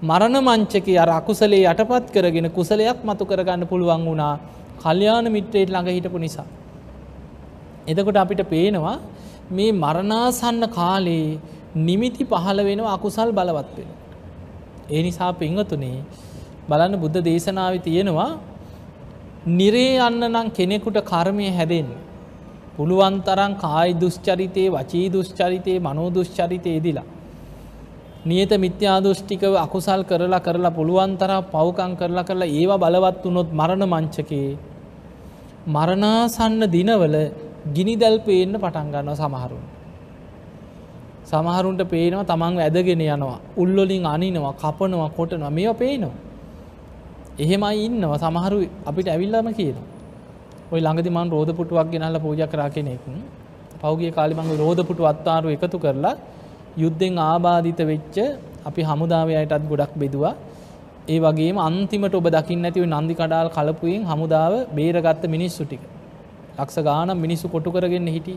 මරණ මංචක අර අකුසලේ යටපත් කරගෙන කුසලයක් මතු කරගන්න පුළුවන් වුණා කල්්‍යාන මිත්‍රයට ළඟ හිටපු නිසා. එදකොට අපිට පේනවා මේ මරණාසන්න කාලේ නිමිති පහළ වෙන අකුසල් බලවත් වෙන. ඒ නිසා පිංහතුනේ බලන්න බුද්ධ දේශනාව තියෙනවා නිරේ යන්න නම් කෙනෙකුට කර්මය හැදෙන්. පුළුවන් තරන් කායි දුෂ්චරිතයේ වචී දුෂ්චරිතයේ මනෝ දුෂ්චරිතය එදිලා. නියත මිත්‍යාදෘෂ්ටිකව අකුසල් කරලා කරලා පුළුවන් තර පවකං කරලා කරලා ඒවා බලවත් වනොත් මරණ මංචකේ. මරණාසන්න දිනවල ගිනිදැල් පේන්න පටන්ගන්න සමහරුන්. සමහරුන්ට පේනවා තමන් ඇදගෙන යනවා උල්ලොලින් අනිනවා කපනවා කොටනවා මේ පේනවා. එහෙමයි ඉන්නවා සමහරු අපිට ඇවිල්ලම කියනවා. ඔය ළඟදි මං රෝධපුටුවක් ගෙනල්ලා පූජා කරා කෙනෙක්. පෞගිය කාලේ මං රෝධපුටු අත්තාරු එකතු කරලා යුද්ධෙන් ආබාධිත වෙච්ච අපි හමුදාවේ අයටත් ගොඩක් බෙදුවා. ඒ වගේම අන්තිමට ඔබ දකින්න ඇති ඔය නන්දි කඩාල් කලපුවෙන් හමුදාව බේරගත්ත මිනිස්සු ටික. ලක්ෂ ගානම් මිනිස්සු කොටු කරගෙන හිටි.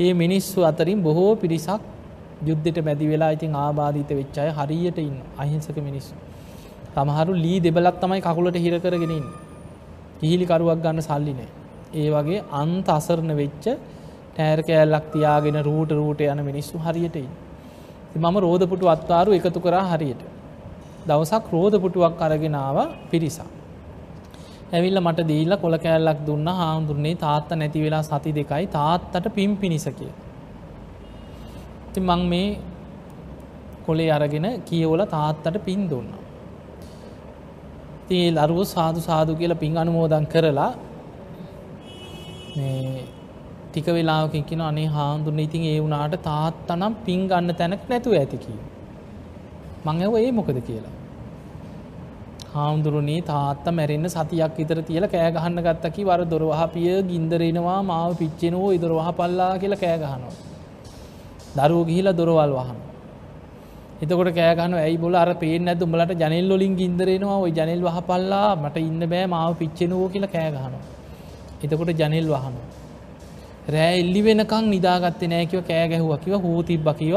ඒ මිනිස්සු අතරින් බොහෝ පිරිසක් යුද්ධෙට මැදි වෙලා ඉතින් ආබාධිත වෙච්ච අය හරියට ඉන්න අහිංසක මිනිස්සු. සමහරු ලී දෙබලක් තමයි කකුලට හිර කරගෙන ඉන්නේ. කිහිලි කරුවක් ගන්න සල්ලි නෑ. ඒ වගේ අන්ත අසරණ වෙච්ච ටෑර් කෑල්ලක් තියාගෙන රූට රූට යන මිනිස්සු හරියට ඉන්න. මම රෝධපුටු අත්තාරු එකතු කරා හරියට. දවසක් රෝධපුටුවක් අරගෙන ආවා පිරිසක්. ඇවිල්ල මට දීල්ල කොළ කෑල්ලක් දුන්න හාමුදුරනේ තාත්ත නැති වෙලා සති දෙකයි තාත්තට පිම් පිණිස කිය. ති මං මේ කොලේ අරගෙන කියවල තාත්තට පින් දුන්න. තිේ ලරුව සාදු සාදු කියලා පින් අනුමෝදන් කරලා ටික වෙලාකින් අනේ හාමුදුරන ඉතින් ඒ වුණට තාත්තනම් පින් ගන්න තැනක් නැතුව ඇතිකී. මං ඇව ඒ මොකද කියලා. හාමුදුරුවනේ තාත්ත මැරෙන්න්න සතියක් විතර තියල කෑගහන්න ගත්තකි වර දොරවහපිය ගින්දරෙනවා මාව පිච්චෙනෝ ඉදොරවහ පල්ලා කියලා කෑගහනවා. දරුව ගිහිල දොරවල් වහන. එතකොට කෑගහන ඇයි බොල අර පේන ඇද උඹලට ජනෙල් ොලින් ගින්දරෙනවා ඔයි ජනෙල් වහ පල්ලා මට ඉන්න බෑ මාව පිච්චෙනවෝ කියලා කෑගහනවා. එතකොට ජනෙල් වහන. රෑ එල්ලි වෙනකං නිදාගත්තේ නෑකිව කෑ ගැහුව කිව හෝ තිබ්බ කිව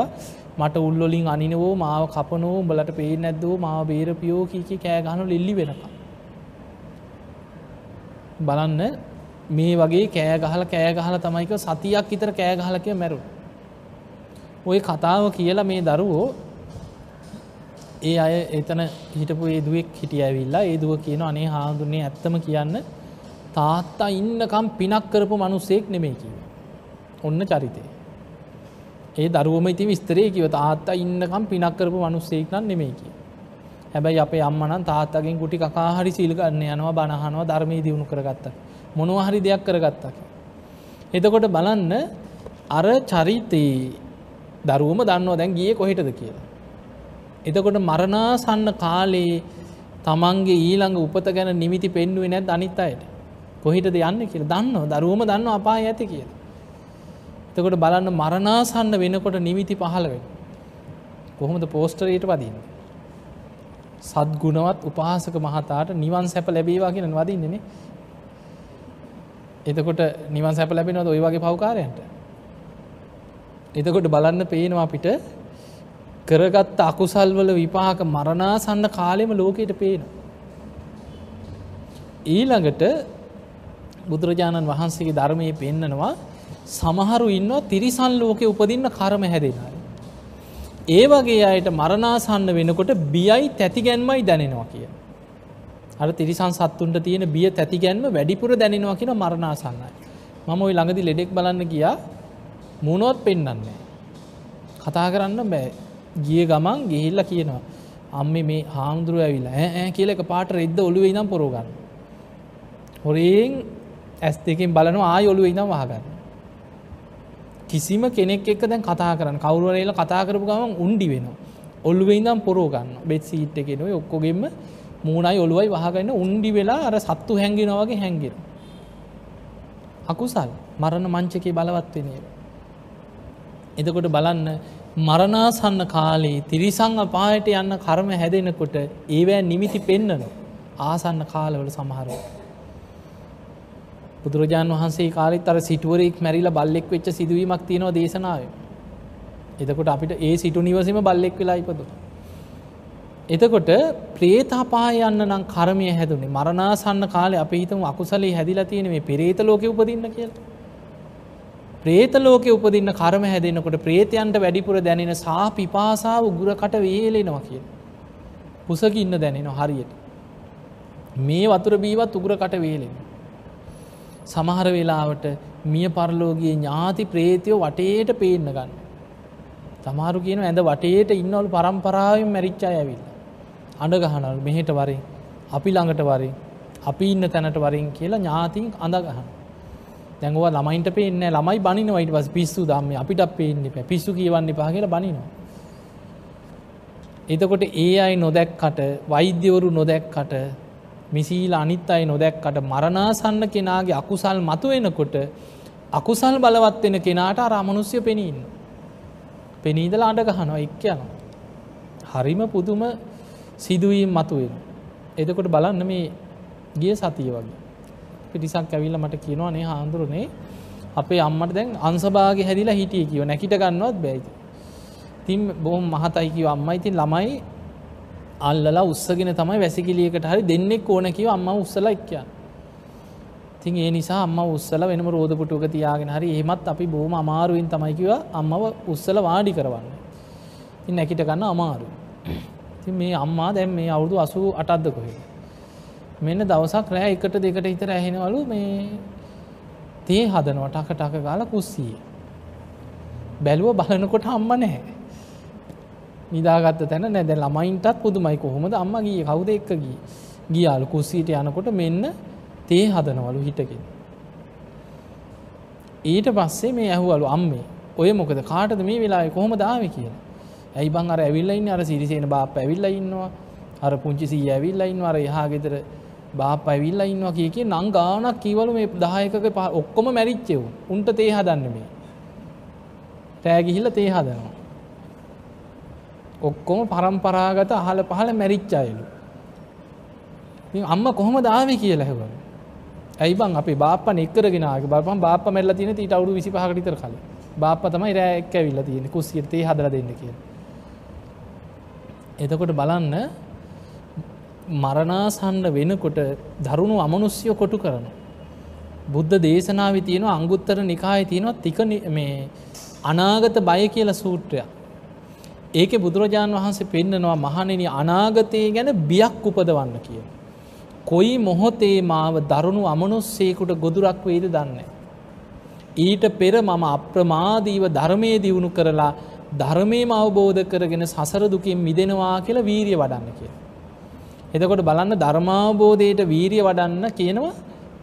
මට උල්ලොලින් අනිනවෝ මාව කපනෝ උඹලට පේ නැද්දෝ මාව බේරපියෝ කීකි කෑගහනු ලෙල්ලි වෙනක. බලන්න මේ වගේ කෑගහල කෑගහල තමයික සතියක් ඉතර කෑගහලකය මැරු. ඔය කතාව කියලා මේ දරුවෝ ඒ අය එතන හිටපු ඒ දුවෙක් හිටිය ඇවිල්ලා ඒ දුව කියන අනේ හාදුන්නේ ඇත්තම කියන්න තාත්තා ඉන්නකම් පිනක් කරපු මනුස්සෙක් නෙමේ කිව. ඔන්න චරිතය. ඒ දරුවම ඉති විස්තරේ කිව තාත්තා ඉන්නකම් පිනක් කරපු මනුස්සෙක් නම් නෙමේ කිය. හැබැයි අපේ අම්මනන් තාත්තගෙන් ගුටි කකාහරි සිල්ගන්න යනවා බණහනවා ධර්මය දියුණු කරගත්ත. මොනවහරි දෙයක් කරගත්තක. එතකොට බලන්න අර චරිතයේ දරුවම දන්නවා දැන් ගිය කොහෙටද කියලා. එතකොට මරණාසන්න කාලේ තමන්ගේ ඊළඟ උපත ගැන නිමිති පෙන්නුවේ නැත් අනිත් අයට කොහිටද යන්න කියල දන්න දරුවම දන්න අපා ඇති කියලා. එතකොට බලන්න මරණාසන්න වෙනකොට නිමිති පහළ වෙන. කොහොමද පෝස්ටරයට වදින්න. සද්ගුණවත් උපහසක මහතාට නිවන් සැප ලැබේවා කියෙන වදින්නනේ එතකොට නිවන් සැප ලැබෙනවද ඔය වගේ පවකාරයන්ට. එතකොට බලන්න පේනවා අපිට කරගත්ත අකුසල්වල විපාක මරණාසන්න කාලෙම ලෝකයට පේන. ඊළඟට බුදුරජාණන් වහන්සේගේ ධර්මය පෙන්නනවා සමහරු ඉන්නවා තිරිසන් ලෝකෙ උපදින්න කර්ම හැදෙනයි. ඒ වගේ අයට මරණාසන්න වෙනකොට බියයි තැතිගැන්මයි දැනෙනවා කිය. අර තිරිසන් සත්තුන්ට තියෙන බිය තැතිගැන්ම වැඩිපුර දැනෙනවා කියෙන මරණාසන්නයි. මම ඔයි ළඟදි ලෙඩෙක් බලන්න ගියා මුණොත් පෙන්න්නන්නේ. කතා කරන්න බෑ ගිය ගමන් ගිහිල්ල කියනවා. අම්ම මේ හාමුදුරුව ඇවිල්ලා ඇ කියල එක පාට රෙද්ද ඔළුවේ නම් පොරෝගන්න. හොරයෙන් ඇස් දෙකින් බලනවා ආය ඔළුවේ ඉනම් වහගන්න. කිසිම කෙනෙක් එක්ක දැන් කතා කරන්න කවරුවරේල කතා කරපු ගමන් උන්ඩි වෙනවා. ඔල්ුවේ ඉදම් පොරෝ ගන්න බෙත් සීට් එකෙන ඔක්කොගෙම මූුණයි ඔළුවයි වහගන්න උන්ඩි වෙලා අර සත්තු හැඟෙනවගේ හැඟෙන. අකුසල් මරණ මංචකේ බලවත්වෙනේ. එතකොට බලන්න මරණාසන්න කාලේ තිරිසං අපායට යන්න කර්ම හැදෙනකොට ඒවෑ නිමිති පෙන්නන ආසන්න කාලවල සමහරව. බුදුරජාණන් වහන්සේ කාලෙත් අර සිටුවරෙක් මැරිලා බල්ලෙක් වෙච්ච සිදුවීමක් තියෙනවා දේශනාව. එතකොට අපිට ඒ සිටු නිවසම බල්ලෙක් වෙලා ඉපදු. එතකොට ප්‍රේතාපා යන්න නම් කර්මය හැදුනේ මරණාසන්න කාලේ අපි හිතමු අකුසලේ හැදිලා තියෙන මේ පෙරේත ලෝකෙ උපදින්න කියලා. ප්‍රේත ලෝකෙ උපදින්න කර්ම හැදෙනකොට ප්‍රේතයන්ට වැඩිපුර දැනෙන සා පිපාසාව උගුරකට වේලෙනවා කිය. පුසකින්න දැනෙනවා හරියට. මේ වතුර බීවත් උගුරකට වේලෙන. සමහර වෙලාවට මිය පරලෝගේ ඥාති ප්‍රේතියෝ වටේට පේන්න ගන්න. සමහරු කියන ඇඳ වටේට ඉන්නවලු පරම්පරාවෙන් මැරිච්චා ඇවිල්. අඩගහනල් මෙහෙට වරින් අපි ළඟට වරින් අපි ඉන්න තැනට වරින් කියලා ඥාතින් අඳගහන. දැඟව ළමයින්ට පේන්න ළමයි බනිනවයිට පස් පිස්සු දම්ම අපිට පේන්න පැ පිස්සු කියවන්න පා කියලා බනිනවා. එතකොට ඒ අයි නොදැක්කට වෛද්‍යවරු නොදැක්කට මිසීල අනිත් අයි නොදැක්කට මරණාසන්න කෙනාගේ අකුසල් මතුවෙනකොට අකුසල් බලවත් වෙන කෙනාට අරමනුස්්‍ය පෙනීන්න. පෙනීදල අඩ ගහනවා එක් යන. හරිම පුදුම සිදුවීම් මතුවෙන. එදකොට බලන්න මේ ගිය සතිය වගේ. පිටිසක් ඇවිල්ලා මට කියනවා නේ හාමුදුරනේ අපේ අම්මට දැන් අංශභාගය හැදිලා හිටියේ කිව්ව නැකිට ගන්නවත් බෑ ඉතින්. ඉතින් බොහොම මහතයි කිව්ව අම්මා ඉතින් ළමයි අල්ලලා උස්සගෙන තමයි වැසිකිළියකට හරි දෙන්නෙක් ඕන කිව්ව අම්මා උස්සලා එක්කයන්. ඉතින් ඒ නිසා අම්මා උස්සලා වෙනම රෝද පුටුවක තියාගෙන හරි එහෙමත් අපි බොහොම අමාරුවෙන් තමයි කිව්වා අම්මව උස්සලා වාඩි කරවන්න. ඉතින් නැකිට ගන්න අමාරුයි. ඉතින් මේ අම්මා දැන් මේ අවුරුදු 88ක්ද කොහෙද? මෙන්න දවසක් රෑ එකට දෙකට හිතර ඇහෙනවලු මේ තේ හදනවා ටක ටක ගාලා කුස්සියේ. බැලුව බලනකොට අම්ම නැහැ. නිදාගත්ත තැන නෑ දැන් ළමයින්ටත් පුදුමයි කොහොමද අම්මා ගියේ කවුද එක්ක ගියේ? ගියාලු කුස්සියට යනකොට මෙන්න තේ හදනවලු හිටගෙන. ඊට පස්සේ මේ ඇහුවලු අම්මේ ඔය මොකද කාටද මේ වෙලාවේ කොහොමද ආවේ කියලා. ඇයි බං අර ඇවිල්ලා ඉන්නේ අර සිරිසේන බාප්පා ඇවිල්ලා ඉන්නවා. අර පුංචි සීයා ඇවිල්ලා ඉන්නවා. අර එහා ගෙදර බාප්පා ඇවිල්ලා ඉන්නවා කිය කිය නං ගාණක් කීවලු මේ 10කක ඔක්කොම මැරිච්චෙව්. උන්ට තේ හදන්නේ මේ. රෑ ගිහිල්ලා තේ හදනවා. ඔක්කොම පරම්පරාගත අහල පහල මැරිච්ච අයලු. ඉතින් අම්මා කොහොමද ආවේ කියලා ඇහුවලු. ඇයි බං අපේ බාප්පා එක්කරගෙන ආවේ බලපන් බාප්පා මැරිලා තියෙන ඊට අවුරුදු 25කට විතර කලින්. බාප්පා තමයි රෑ එක්ක ඇවිල්ලා තියෙන්නේ කුස්සියට තේ හදලා දෙන්න කියලා. එතකොට බලන්න මරණාසන්න වෙනකොට දරුණු අමනුස්්‍යය කොටු කරන. බුද්ධ දේශනාව තියෙනවා අංගුත්තර නිකාය තියෙනවා තික මේ අනාගත බය කියල සූත්‍රයක්. ඒක බුදුරජාණන් වහන්සේ පෙන්න්නනවා මහනෙන අනාගතය ගැන බියක් උපදවන්න කිය. කොයි මොහොතේ මාව දරුණු අමනුස්සේකුට ගොදුරක් වේද දන්න. ඊට පෙර මම අප්‍රමාදීව ධර්මය දියුණු කරලා ධර්මයම අවබෝධ කරගෙන සසර දුකින් මිදෙනවා කියලා වීරිය වඩන්න කිය. එතකොට බලන්න ධර්මාවබෝධයට වීරිය වඩන්න කියනවා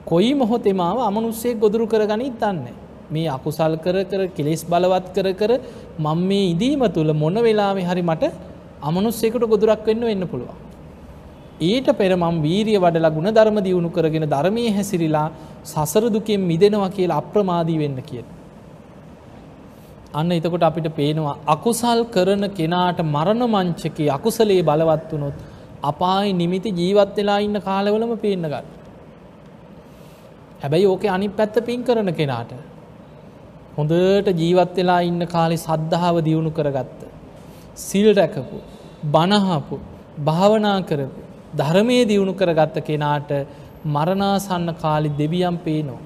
කොයි මොහොතෙමාව අමනුස්සේ ගොදුරු කරගනිත් දන්න. මේ අකුසල් කර කර කෙලෙස් බලවත් කර කර මං මේ ඉදීම තුළ මොන වෙලාවෙ හරි මට අමනුස්සෙකුට ගොදුරක් වෙන්න වෙන්න පුළුවන්. ඊට පෙර මං වීරිය වඩලා ගුණ ධර්ම දියුණු කරගෙන ධර්මය හැසිරිලා සසර දුකෙන් මිදෙනවා කියලා අප්‍රමාදී වෙන්න කිය. අන්න එතකොට අපිට පේනවා අකුසල් කරන කෙනාට මරණ මංචකේ අකුසලේ බලවත් වනොත් අපායි නිමිති ජීවත් වෙලා ඉන්න කාලවලම පේන්න ගන්න. හැබැයි ඕක අනි පැත්ත පින් කරන කෙනාට. හොඳට ජීවත් වෙලා ඉන්න කාලෙ සද්ධාව දියුණු කරගත්ත. සිල් රැකපු බණහපු භාවනා කරපු ධර්මය දියුණු කරගත්ත කෙනාට මරණාසන්න කාලි දෙවියම් පේනෝ.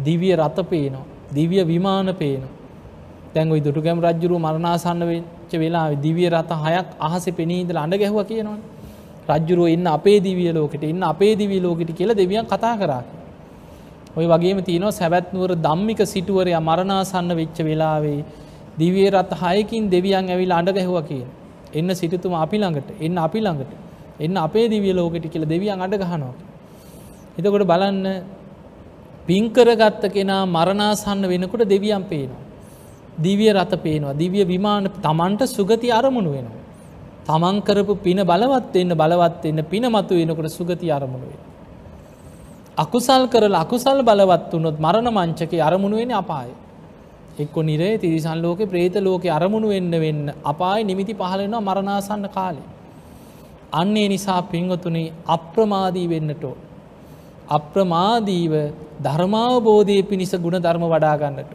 දිවිය රත පේනෝ. දිවිය විමාන පේනවා. තැන්ගයි දුටුගැම් රජ්ජුරු මරණාසන්න වෙච්ච වෙලා දිවිය රත හයක් අහස පෙනීදල අඩ ගැහුව කියනවා. රජ්ජුරුව ඉන්න අපේ දිවිය ලෝකට ඉන්න අපේ දිවිය ලෝකට කියල දෙවියන් කතා කරා. ඔය වගේම තියනවා සැවැත්නුවර දම්මික සිටුවරය මරණාසන්න වෙච්ච වෙලාවේ දිවිය රත් හයකින් දෙවියන් ඇවිල් අඩ ගැහුව කිය. එන්න සිටතුම අපි ළඟට එන්න අපි ළඟට එන්න අපේ දිවිය ලෝකට කියල දෙවියන් අඩ ගහනවා. එතකොට බලන්න පින්කරගත්ත කෙනා මරණාසන්න වෙනකොට දෙවියන් පේනවා. දිවිය රත පේනවා දිවිය විමාන තමන්ට සුගති අරමුණු වෙනවා. තමන් කරපු පින බලවත් වෙන්න බලවත් වෙන්න පින මතු වෙනකොට සුගති අරමුණු වෙන. අකුසල් කරලා අකුසල් බලවත් වුණොත් මරණ මංචකේ අරමුණු වෙන්නේ අපායේ. එක්ක නිරේ තිරිසන් ලෝකේ പ്രേත ලෝකේ අරමුණු වෙන්න වෙන්න අපායේ නිමිති පහළ වෙනවා මරණාසන්න කාලේ. අන්න ඒ නිසා පින්වතුනි අප්‍රමාදී වෙන්නට ඕන. අප්‍රමාදීව ධර්මාවබෝධයේ පිණිස ගුණ ධර්ම වඩා ගන්නට.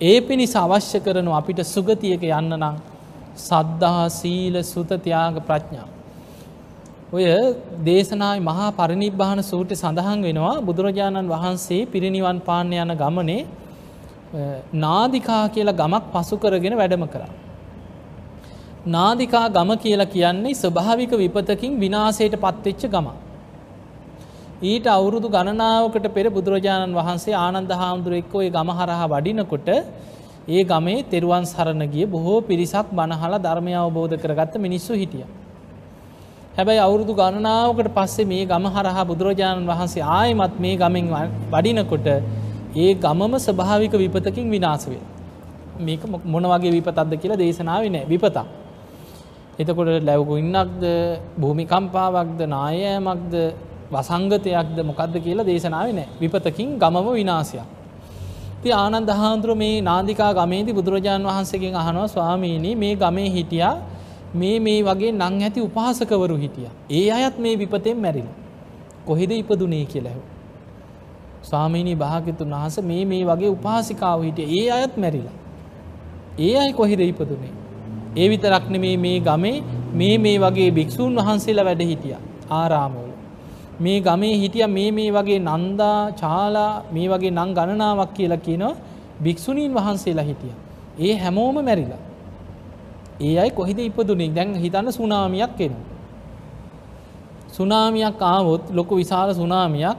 ඒ පිණිස අවශ්‍ය කරනු අපිට සුගතියක යන්න නම් සද්ධහා සීල සුතතියාග ප්‍රඥා. ඔය දේශනායි මහා පරිනිබ්භාන සූට්‍ය සඳහන් වෙනවා බුදුරජාණන් වහන්සේ පිරිනිවන් පාන්න යන ගමනේ නාදිකා කියලා ගමක් පසු කරගෙන වැඩම කරා. නාදිකා ගම කියලා කියන්නේ ස්වභාවික විපතකින් විනාසයට පත්වෙච්ච ගම. ඊට අවුරුදු ගණනාවකට පෙර බුදුරජාණන් වහන්සේ ආනන්ද හාමුදුරුවෙක්ක ඔය ගම හරහා වඩිනකොට ඒ ගමේ තෙරුවන් සරණ ගිය බොහෝ පිරිසක් බණහලා ධර්මය අවබෝධ කරගත්ත මිනිස්සු හිටිය. හැබැයි අවුරුදු ගණනාවකට පස්සේ මේ ගම හරහා බුදුරජාණන් වහන්සේ ආයමත් මේ ගමෙන් වඩිනකොට ඒ ගමම ස්භාවික විපතකින් විනාසවේ. මේක මොන වගේ විපතක්ද කියලා දේශනාව නෑ විපතා. එතකොට ලැවකු ඉන්නක්ද භූමිකම්පාවක්ද නායෑමක්ද වසංගතයක්ද මොකක්ද කියලා දේශනාව නෑ විපතකින් ගමම විනාසයක්. ති ආනන්ද හාන්දුර මේ නාදිකා ගමේදී බුදුරජාණන් වහන්සේගෙන් අහනවා ස්වාමීණී මේ ගමේ හිටියා මේ මේ වගේ නං ඇති උපාසකවරු හිටිය. ඒ අයත් මේ විපතෙන් මැරිල. කොහෙද ඉපදුනේ කියලැහු. ස්වාමීණී භාග්‍යතුන් වහස මේ මේ වගේ උපාසිකාව හිටිය ඒ අයත් මැරිලා. ඒ අයි කොහිද ඉපදුනේ. ඒ විතරක් නෙමේ මේ ගමේ මේ මේ වගේ භික්‍ෂූන් වහන්සේලා වැඩ හිටිය ආරාමවල. මේ ගමේ හිටිය මේ මේ වගේ නන්දා චාලා මේ වගේ නං ගණනාවක් කියලා කියනවා භික්‍ෂුණීන් වහන්සේලා හිටිය. ඒ හැමෝම මැරිලා. ඒ අයි කොහිද ඉපදුනේ දැන් හිතන්න සුනාමියක් එනවා. සුනාමියක් ආවොත් ලොකු විශාල සුනාමියක්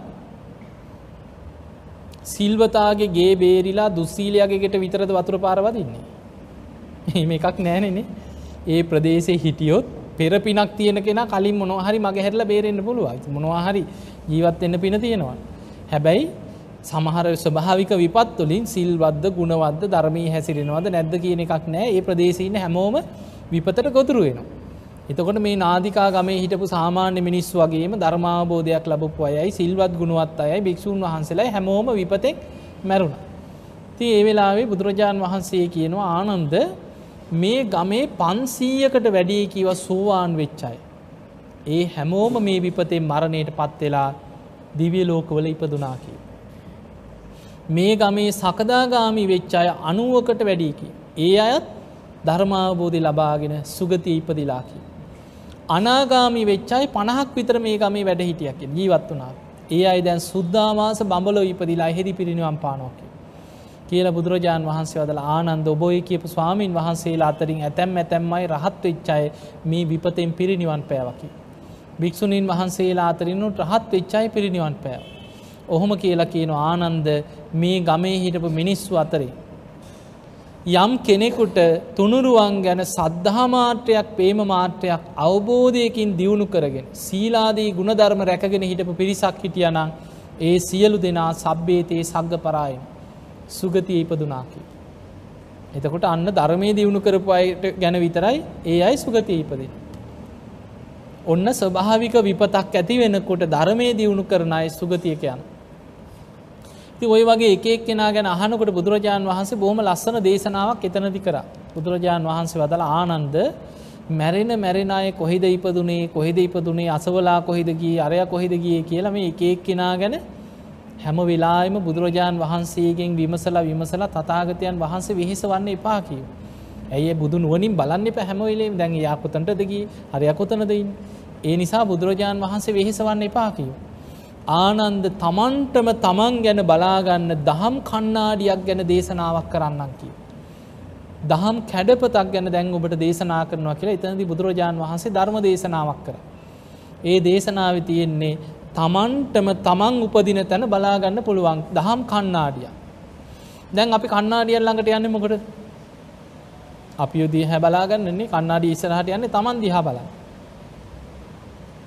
සිල්වතාගේ ගේ බේරිලා දුස්සීලයාගේට විතරද වතුර පාරවදින්නේ. එහෙම එකක් නෑනෙනේ ඒ ප්‍රදේශය හිටියොත් පෙර පිනක් තියෙන කෙන කලින් මොනහරි මගේ හැරල බේරෙන්න්න පුළුව මොනවාහරි ජීවත් එන්න පින තියෙනවා. හැබැයි සමහර ස්වභාවික විපත්තුලින් සිල්වද්ද ගුණවද්ද ධර්මී හැසිරෙනවද නැද්ද කියන එකක් නෑ ඒ ප්‍රදේශීන හැමෝම විපතට ගොතුරු වෙනවා. එතකොට මේ නාදිකා ගමේ හිටපු සාමාන්‍ය මිනිස් වගේම ධර්මාබෝධයක් ලබපු අයයි සිල්වත් ගුණුවත් අයයි භික්‍ෂූන් වහන්සේලා හැමෝම විපතෙක් මැරුණ. ති ඒ වෙලාවේ බුදුරජාණන් වහන්සේ කියනවා ආනන්ද මේ ගමේ පන්සීයකට වැඩිය කිව සෝවාන් වෙච්චයි. ඒ හැමෝම මේ විපතේ මරණයට පත්වෙලා දිවිය ලෝකවල ඉපදුනාකි. මේ ගමේ සකදාගාමි වෙච්චාය අනුවකට වැඩියකි. ඒ අයත් ධර්මාවබෝධි ලබාගෙන සුගති ඉපදිලාකි. අනාගාමි වෙච්චයි පණහක් විතර මේ ගමේ වැඩ හිටියක් ජීවත් වනා. ඒ අයි දැන් සුද්දාමාස බඹලෝ ඉපදිලා හෙදි පිරිනිවම් පානෝකි. කියල බුදුරජාණන් වහන්සේ වදල ආනන්ද ඔබෝය කියපු ස්වාමීන් වහන්සේලා අතරින් ඇතැම් ඇතැම්මයි රහත් වෙච්චාය මේ විපතෙන් පිරිනිවන් පෑවකි. භික්‍ෂුණීන් වහන්සේලා අතරින්නුට රහත් වෙච්චායි පිරිනිවන් පෑව. ඔහොම කියලා කියන ආනන්ද මේ ගමේ හිටපු මිනිස්සු අතරේ. යම් කෙනෙකුට තුනුරුවන් ගැන සද්ධහාමාත්‍රයක් පේම මාත්‍රයක් අවබෝධයකින් දියුණු කරගෙන සීලාදී ගුණධර්ම රැකගෙන හිටපු පිරිසක් හිටියනං ඒ සියලු දෙනා සබ්බේතයේ සග්ග පරායෙන් සුගතිය ඉපදුනාකි. එතකොට අන්න ධර්මය දියුණු කරපු අයට ගැන විතරයි ඒ අයි සුගතිය ඉපදින. ඔන්න ස්වභාවික විපතක් ඇති වෙනකොට ධර්මය දියුණු කරන අය සුගතියකයන්. ති ඔය වගේ එකක් කෙනා ගැන අහනකොට බුදුරජාණන් වහන්සේ බොහම ලස්සන දේශනාවක් එතනති කර බුදුරජාණන් වහන්සේ වදල ආනන්ද මැරෙන මැරෙනය කොහෙද ඉපදුනේ කොහෙද ඉපදුනේ අසවලා කොහෙදගී අරය කොහෙදගිය කියලම එකක් කෙනා ගැන හැම වෙලාම බුදුරජාණන් වහන්සේගෙන් විමසලා විමසලා තතාගතයන් වහන්සේ විහිස වන්න එපා කියව. ඇය බුදු නුවනින් බලන්න පැහැමවෙලේ දැන් යාකොතන්ටදකි හරයකොතනදයින්. ඒ නිසා බුදුරජාණන් වහන්සේ වෙහිස වන්න එපා කියව. ආනන්ද තමන්ටම තමන් ගැන බලාගන්න දහම් කන්නාඩියක් ගැන දේශනාවක් කරන්නන් කිය. දහම් කැඩපතක් ගැන දැන් ඔබට දේශනා කරනවා කියලා එතනදි බුදුරජාණන් වහන්සේ ධර්ම දේශනාවක් කර. ඒ දේශනාව තියෙන්නේ තමන්ටම තමන් උපදින තැන බලාගන්න පුළුවන් දහම් කන්නාඩිය. දැන් අපි කන්නාඩියල් ළඟට යන්න මොකට අපි යුදී හැ බලාගන්නන්නේ කන්නාඩි ඉස්සරහට යන්නේ තමන් දිහා බලන්න.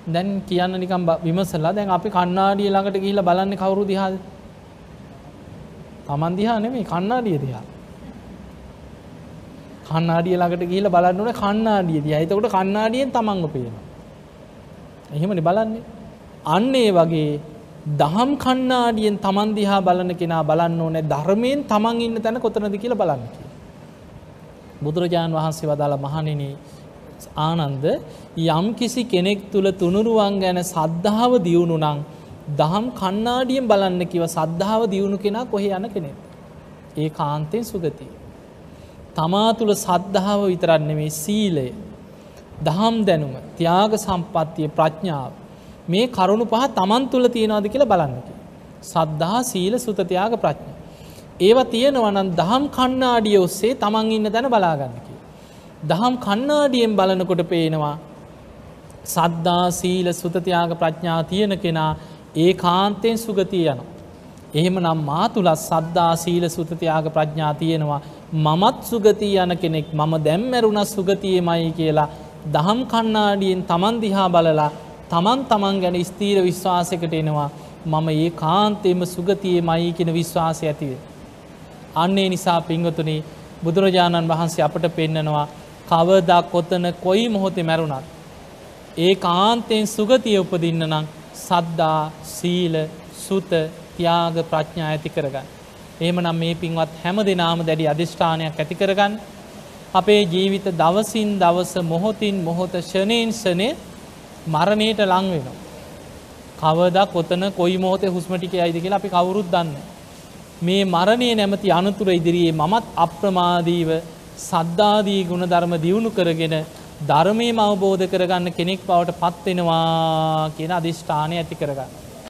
දැන් කියන්න නිකම් විමසලා දැන් අපි කන්නාඩිය ළඟට ගිහිල්ලා බලන්නේ කවුරු දිහාද? Taman දිහා නෙමෙයි කන්නාඩිය දිහා. කන්නාඩිය ළඟට ගිහිල්ලා බලන්න ඕනේ කන්නාඩිය දිහා. එතකොට කන්නාඩියෙන් Tamanව පේනවා. එහෙමනේ බලන්නේ. අන්න ඒ වගේ දහම් කන්නාඩියෙන් Taman දිහා බලන කෙනා බලන්න ඕනේ ධර්මයෙන් Taman ඉන්න තැන කොතනද කියලා බලන්න කියලා. බුදුරජාන් වහන්සේ වදාලා මහණෙනි ආනන්ද යම් කිසි කෙනෙක් තුළ තුනුරුවන් ගැන සද්ධාව දියුණු නං දහම් කන්නාඩියෙන් බලන්න කිව සද්ධාව දියුණු කෙනා කොහෙ යන කෙනෙක්. ඒ කාන්තයෙන් සුගති. තමා තුළ සද්ධාව විතරන්නේ සීලය දහම් දැනුම තියාග සම්පත්තිය ප්‍රඥාව මේ කරුණු පහ තමන් තුළ තියෙනවාද කියලා බලන්නකි. සද්ධහා සීල සුතතියාග ප්‍රඥ. ඒවා තියෙනවනන් දහම් කන්නාඩිය ඔස්සේ තමන් ඉන්න දැන බලාගන්නකි. දහම් කන්නාඩියෙන් බලනකොට පේනවා සද්දා සීල සුතතියාග ප්‍රඥා තියෙන කෙනා ඒ කාන්තයෙන් සුගතිය යනවා. එහෙම නම් මා තුළත් සද්දා සීල සුතතියාග ප්‍රඥා තියෙනවා මමත් සුගතිය යන කෙනෙක් මම දැම්මැරුණ සුගතියමයි කියලා දහම් කන්නාඩියෙන් තමන් දිහා බලලා තමන් තමන් ගැන ස්තීර විශ්වාසකට එනවා මම ඒ කාන්තයම සුගතිය මයි කෙන විශ්වාසය ඇතිවේ. අන්නේ නිසා පිංගතුනේ බුදුරජාණන් වහන්සේ අපට පෙන්නනවා කවදක් කොතන කොයි මොහොතේ මැරුණත්. ඒ කාන්තයෙන් සුගතිය උපදින්න නම් සද්දා සීල සුත තියාග ප්‍රඥා ඇති කරගන්න. එහෙම නම් මේ පින්වත් හැම දෙනාම දැඩි අධිෂ්ඨානයක් ඇති කරගන්න. අපේ ජීවිත දවසින් දවස මොහොතින් මොහොත ෂණයෙන් ෂනය මරණයට ලංවෙනවා. කවද කොතන කොයි මෝතේ හුස්මටික අයිද කියලා අපි කවුරුත් දන්න. මේ මරණය නැමති අනතුර ඉදිරියේ මමත් අප්‍රමාදීව සද්ධාදී ගුණ ධර්ම දියුණු කරගෙන ධර්මයම අවබෝධ කරගන්න කෙනෙක් බවට පත්වෙනවා කියන අධිෂ්ඨානය ඇති කරගන්න.